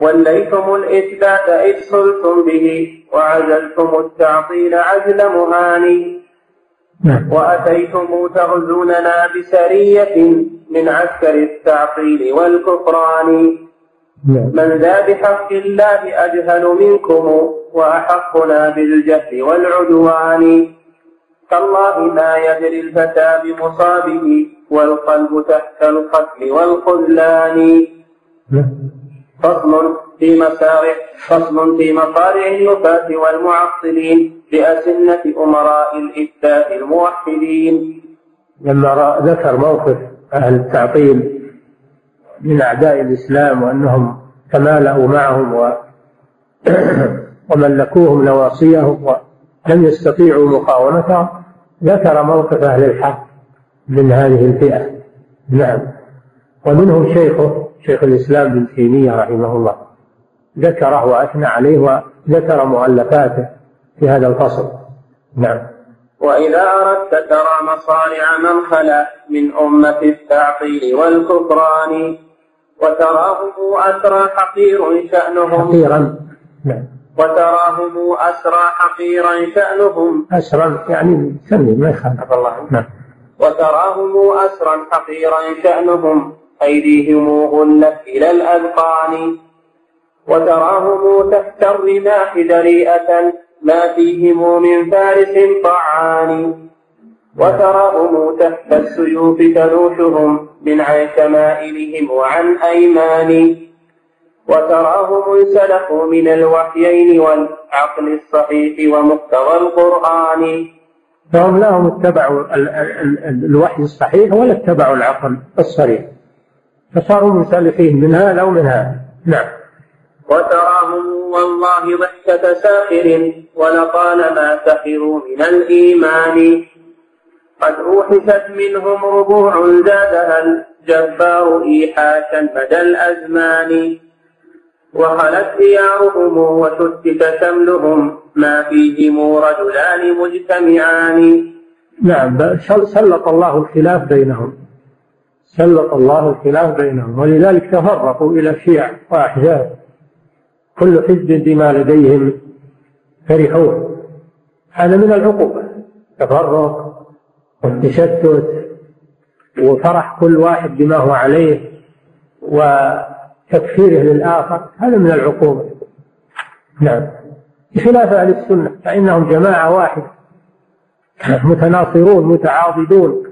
وليتم الإثبات إذ صلتم به وعزلتم التعطيل عزل مهاني نعم. وأتيتم تغزوننا بسرية من عسكر التعطيل والكفران نعم. من ذا بحق الله أجهل منكم وأحقنا بالجهل والعدوان تالله ما يدري الفتى بمصابه والقلب تحت القتل والخذلان نعم. فصل في مسارع فصل في مصارع النفاة والمعطلين بأسنة أمراء الإفتاء الموحدين. لما ذكر موقف أهل التعطيل من أعداء الإسلام وأنهم تمالأوا معهم و *clears throat* وملكوهم نواصيهم ولم يستطيعوا مقاومتهم ذكر موقف أهل الحق من هذه الفئة. نعم. ومنهم شيخه شيخ الإسلام ابن تيمية رحمه الله. ذكره وأثنى عليه وذكر مؤلفاته في هذا الفصل. نعم. وإذا أردت ترى مصارع من خلا من أمة التعطيل والكفران وتراهم أسرى حقير شأنهم حقيرا. نعم. وتراهم أسرى حقيرا شأنهم أسرا يعني سمي ما يخالف. الله نعم. وتراهم أسرا حقيرا شأنهم أيديهم غلت إلى الأذقان وتراهم تحت الرماح دريئة ما فيهم من فارس طعان وتراهم تحت السيوف تنوشهم من عن شمائلهم وعن أيمان وتراهم انسلخوا من الوحيين والعقل الصحيح ومقتضى القرآن. فهم لا هم اتبعوا الوحي الصحيح ولا اتبعوا العقل الصريح. فصاروا منسلخين من هذا ومن هذا نعم. وتراهم والله ضحكة ساخر ولطالما سخروا من الإيمان. قد أوحست منهم ربوع زادها الجبار إيحاشا مدى الأزمان. وخلت ديارهم وشتت شملهم ما فيهم رجلان مجتمعان. نعم سلط الله الخلاف بينهم. سلط الله الخلاف بينهم ولذلك تفرقوا إلى شيع وأحزاب كل حزب بما لديهم فرحون. هذا من العقوبة. تفرق والتشتت وفرح كل واحد بما هو عليه وتكفيره للآخر. هذا من العقوبة. نعم. بخلاف أهل السنة فإنهم جماعة واحدة. متناصرون متعاضدون.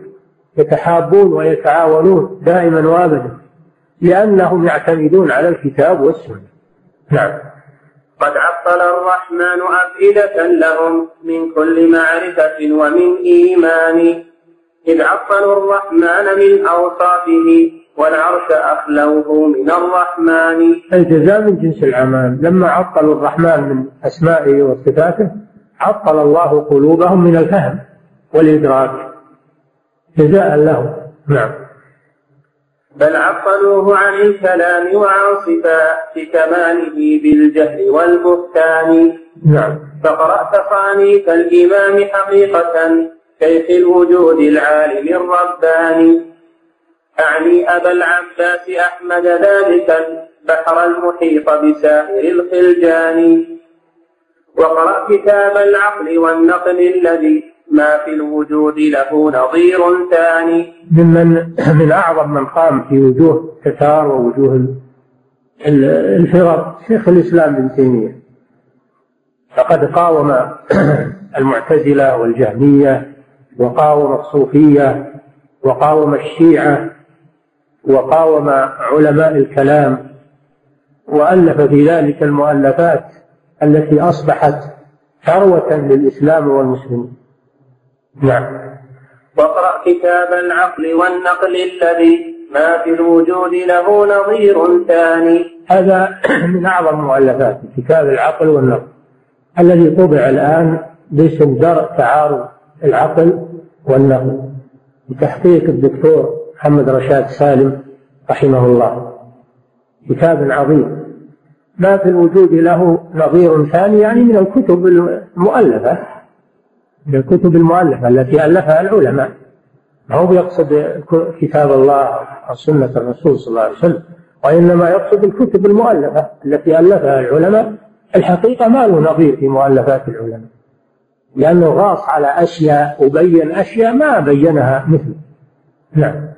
يتحابون ويتعاونون دائما وابدا لأنهم يعتمدون على الكتاب والسنة. نعم. قد عطل الرحمن أفئدة لهم من كل معرفة ومن إيمان. إذ عطلوا الرحمن من أوصافه والعرش أخلوه من الرحمن. الجزاء من جنس الأعمال. لما عطلوا الرحمن من أسمائه وصفاته عطل الله قلوبهم من الفهم والإدراك. جزاء له. نعم. بل عطلوه عن الكلام وعن صفات كماله بالجهل والبهتان. نعم. فقرأت صانيف الإمام حقيقة شيخ الوجود العالم الرباني. أعني أبا العباس أحمد ذلك البحر المحيط بسائر الخلجان. وقرأ كتاب العقل والنقل الذي ما في الوجود له نظير ثاني. ممن *clears throat* من أعظم من قام في وجوه تتار ووجوه الفرق شيخ الإسلام ابن تيمية. فقد قاوم *clears throat* المعتزلة والجهمية وقاوم الصوفية وقاوم الشيعة وقاوم علماء الكلام وألف في ذلك المؤلفات التي أصبحت ثروة للإسلام والمسلمين. نعم. واقرأ كتاب العقل والنقل الذي ما في الوجود له نظير ثاني. هذا *clears throat* من أعظم مؤلفات كتاب العقل والنقل. الذي طبع الآن باسم درء تعارض العقل والنقل بتحقيق الدكتور محمد رشاد سالم رحمه الله. كتاب عظيم. ما في الوجود له نظير ثاني يعني من الكتب المؤلفة. من الكتب المؤلفة التي ألفها العلماء. ما هو يقصد كتاب الله أو سنة الرسول صلى الله عليه وسلم وإنما يقصد الكتب المؤلفة التي ألفها العلماء. الحقيقة ما له نظير في مؤلفات العلماء لأنه غاص على أشياء وبين أشياء ما بينها مثله. نعم.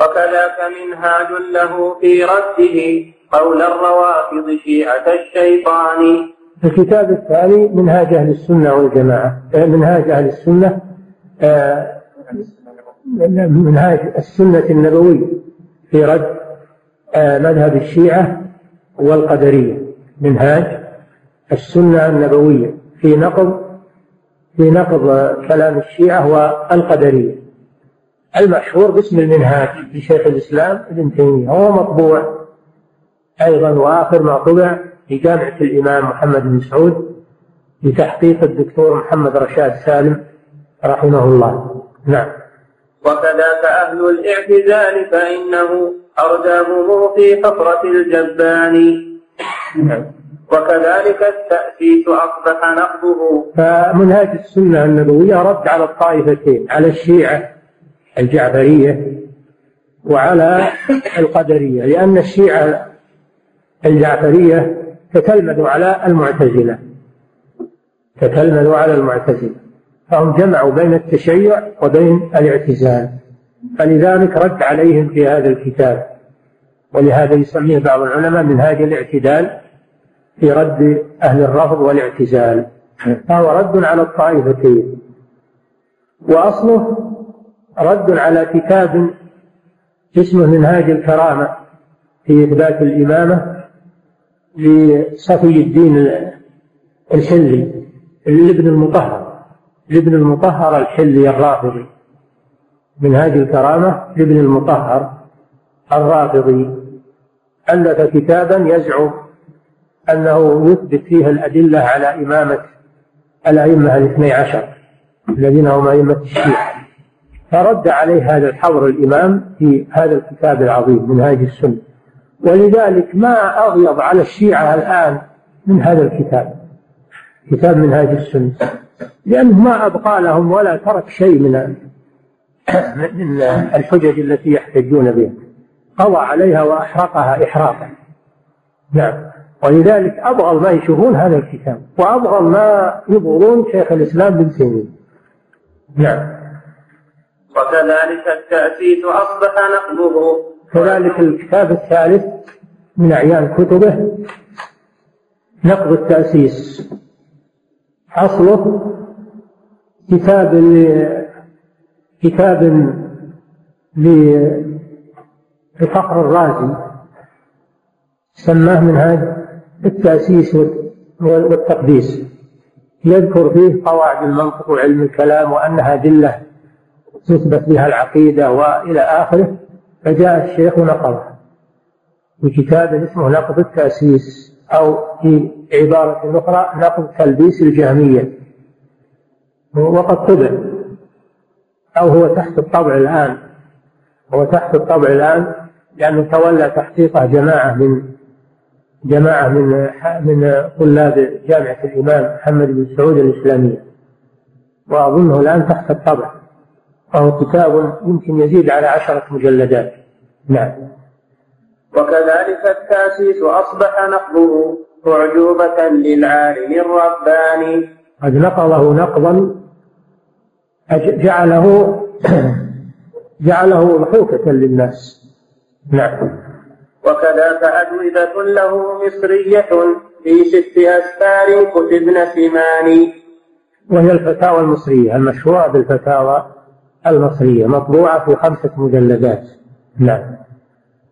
وكذاك منهاج له في رده قول الروافض شيعة الشيطان. الكتاب الثاني منهاج أهل السنة والجماعة آه، منهاج أهل السنة آه، منهاج السنة النبوية في رد آه، مذهب الشيعة والقدرية منهاج السنة النبوية في نقض في نقض كلام الشيعة والقدرية. المشهور باسم المنهاج لشيخ الإسلام ابن تيمية هو مطبوع أيضا وآخر ما طبع في جامعة الإمام محمد بن سعود بتحقيق الدكتور محمد رشاد سالم رحمه الله. نعم. وكذاك أهل الاعتزال فإنه أرداهم في حفرة الجبان. نعم وكذلك التأسيس أصبح نقضه. فمنهاج السنة النبوية رد على الطائفتين على الشيعة الجعفرية وعلى القدرية لأن الشيعة الجعفرية تتلمذ على المعتزلة. تتلمذ على المعتزلة. فهم جمعوا بين التشيع وبين الاعتزال. فلذلك رد عليهم في هذا الكتاب. ولهذا يسميه بعض العلماء منهاج الاعتدال في رد أهل الرفض والاعتزال. فهو رد على الطائفتين. وأصله رد على كتاب اسمه منهاج الكرامة في إثبات الإمامة لصفي الدين الحلي لابن المطهر لابن المطهر الحلي الرافضي. منهاج الكرامة لابن المطهر الرافضي. ألف كتابا يزعم أنه يثبت فيها الأدلة على إمامة الأئمة الاثني عشر الذين هم أئمة الشيعة. فرد عليه هذا الحضر الإمام في هذا الكتاب العظيم منهاج السنة. ولذلك ما أغيض على الشيعة الآن من هذا الكتاب كتاب منهاج السنة لأنه ما أبقى لهم ولا ترك شيء من من الحجج التي يحتجون بها. قضى عليها وأحرقها إحراقا. نعم. ولذلك أبغض ما يشوفون هذا الكتاب وأبغض ما يبغضون شيخ الإسلام بن تيمية. نعم. وكذلك التأسيس أصبح نقضه. كذلك الكتاب الثالث من أعيان كتبه نقض التأسيس. أصله كتاب كتاب لفقر الرازي. سماه منهاج التأسيس والتقديس. يذكر فيه قواعد المنطق وعلم الكلام وأنها أدلة تثبت بها العقيدة وإلى آخره. فجاء الشيخ نقضه في كتاب اسمه نقض التأسيس أو في عبارة أخرى نقض تلبيس الجهمية. وقد طبع أو هو تحت الطبع الآن. هو تحت الطبع الآن لأنه تولى تحقيقه جماعة من جماعة من من طلاب جامعة الإمام محمد بن سعود الإسلامية. وأظنه الآن تحت الطبع. وهو كتاب يمكن يزيد على عشرة مجلدات. نعم. وكذلك التأسيس أصبح نقضه أعجوبة للعالم الرباني. قد نقضه نقضا. جعله *clears throat* جعله ضحوكة للناس. نعم. وكذاك أجوبة له مصرية في ست أسفار كتبن سمان وهي الفتاوى المصرية المشهورة بالفتاوى المصرية مطبوعة في خمسة مجلدات. نعم.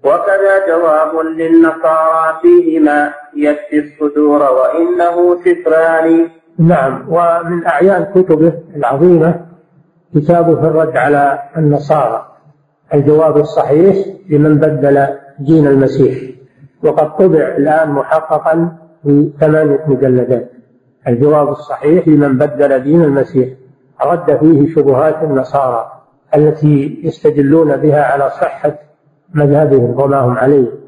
وكذا جواب للنصارى فيهما يكفي الصدور وإنه سفران. نعم. ومن أعيان كتبه العظيمة كتابه في الرد على النصارى. الجواب الصحيح لمن بدل دين المسيح. وقد طبع الآن محققا في ثمانية مجلدات. الجواب الصحيح لمن بدل دين المسيح. رد فيه شبهات النصارى التي يستدلون بها على صحة مذهبهم وما هم عليه.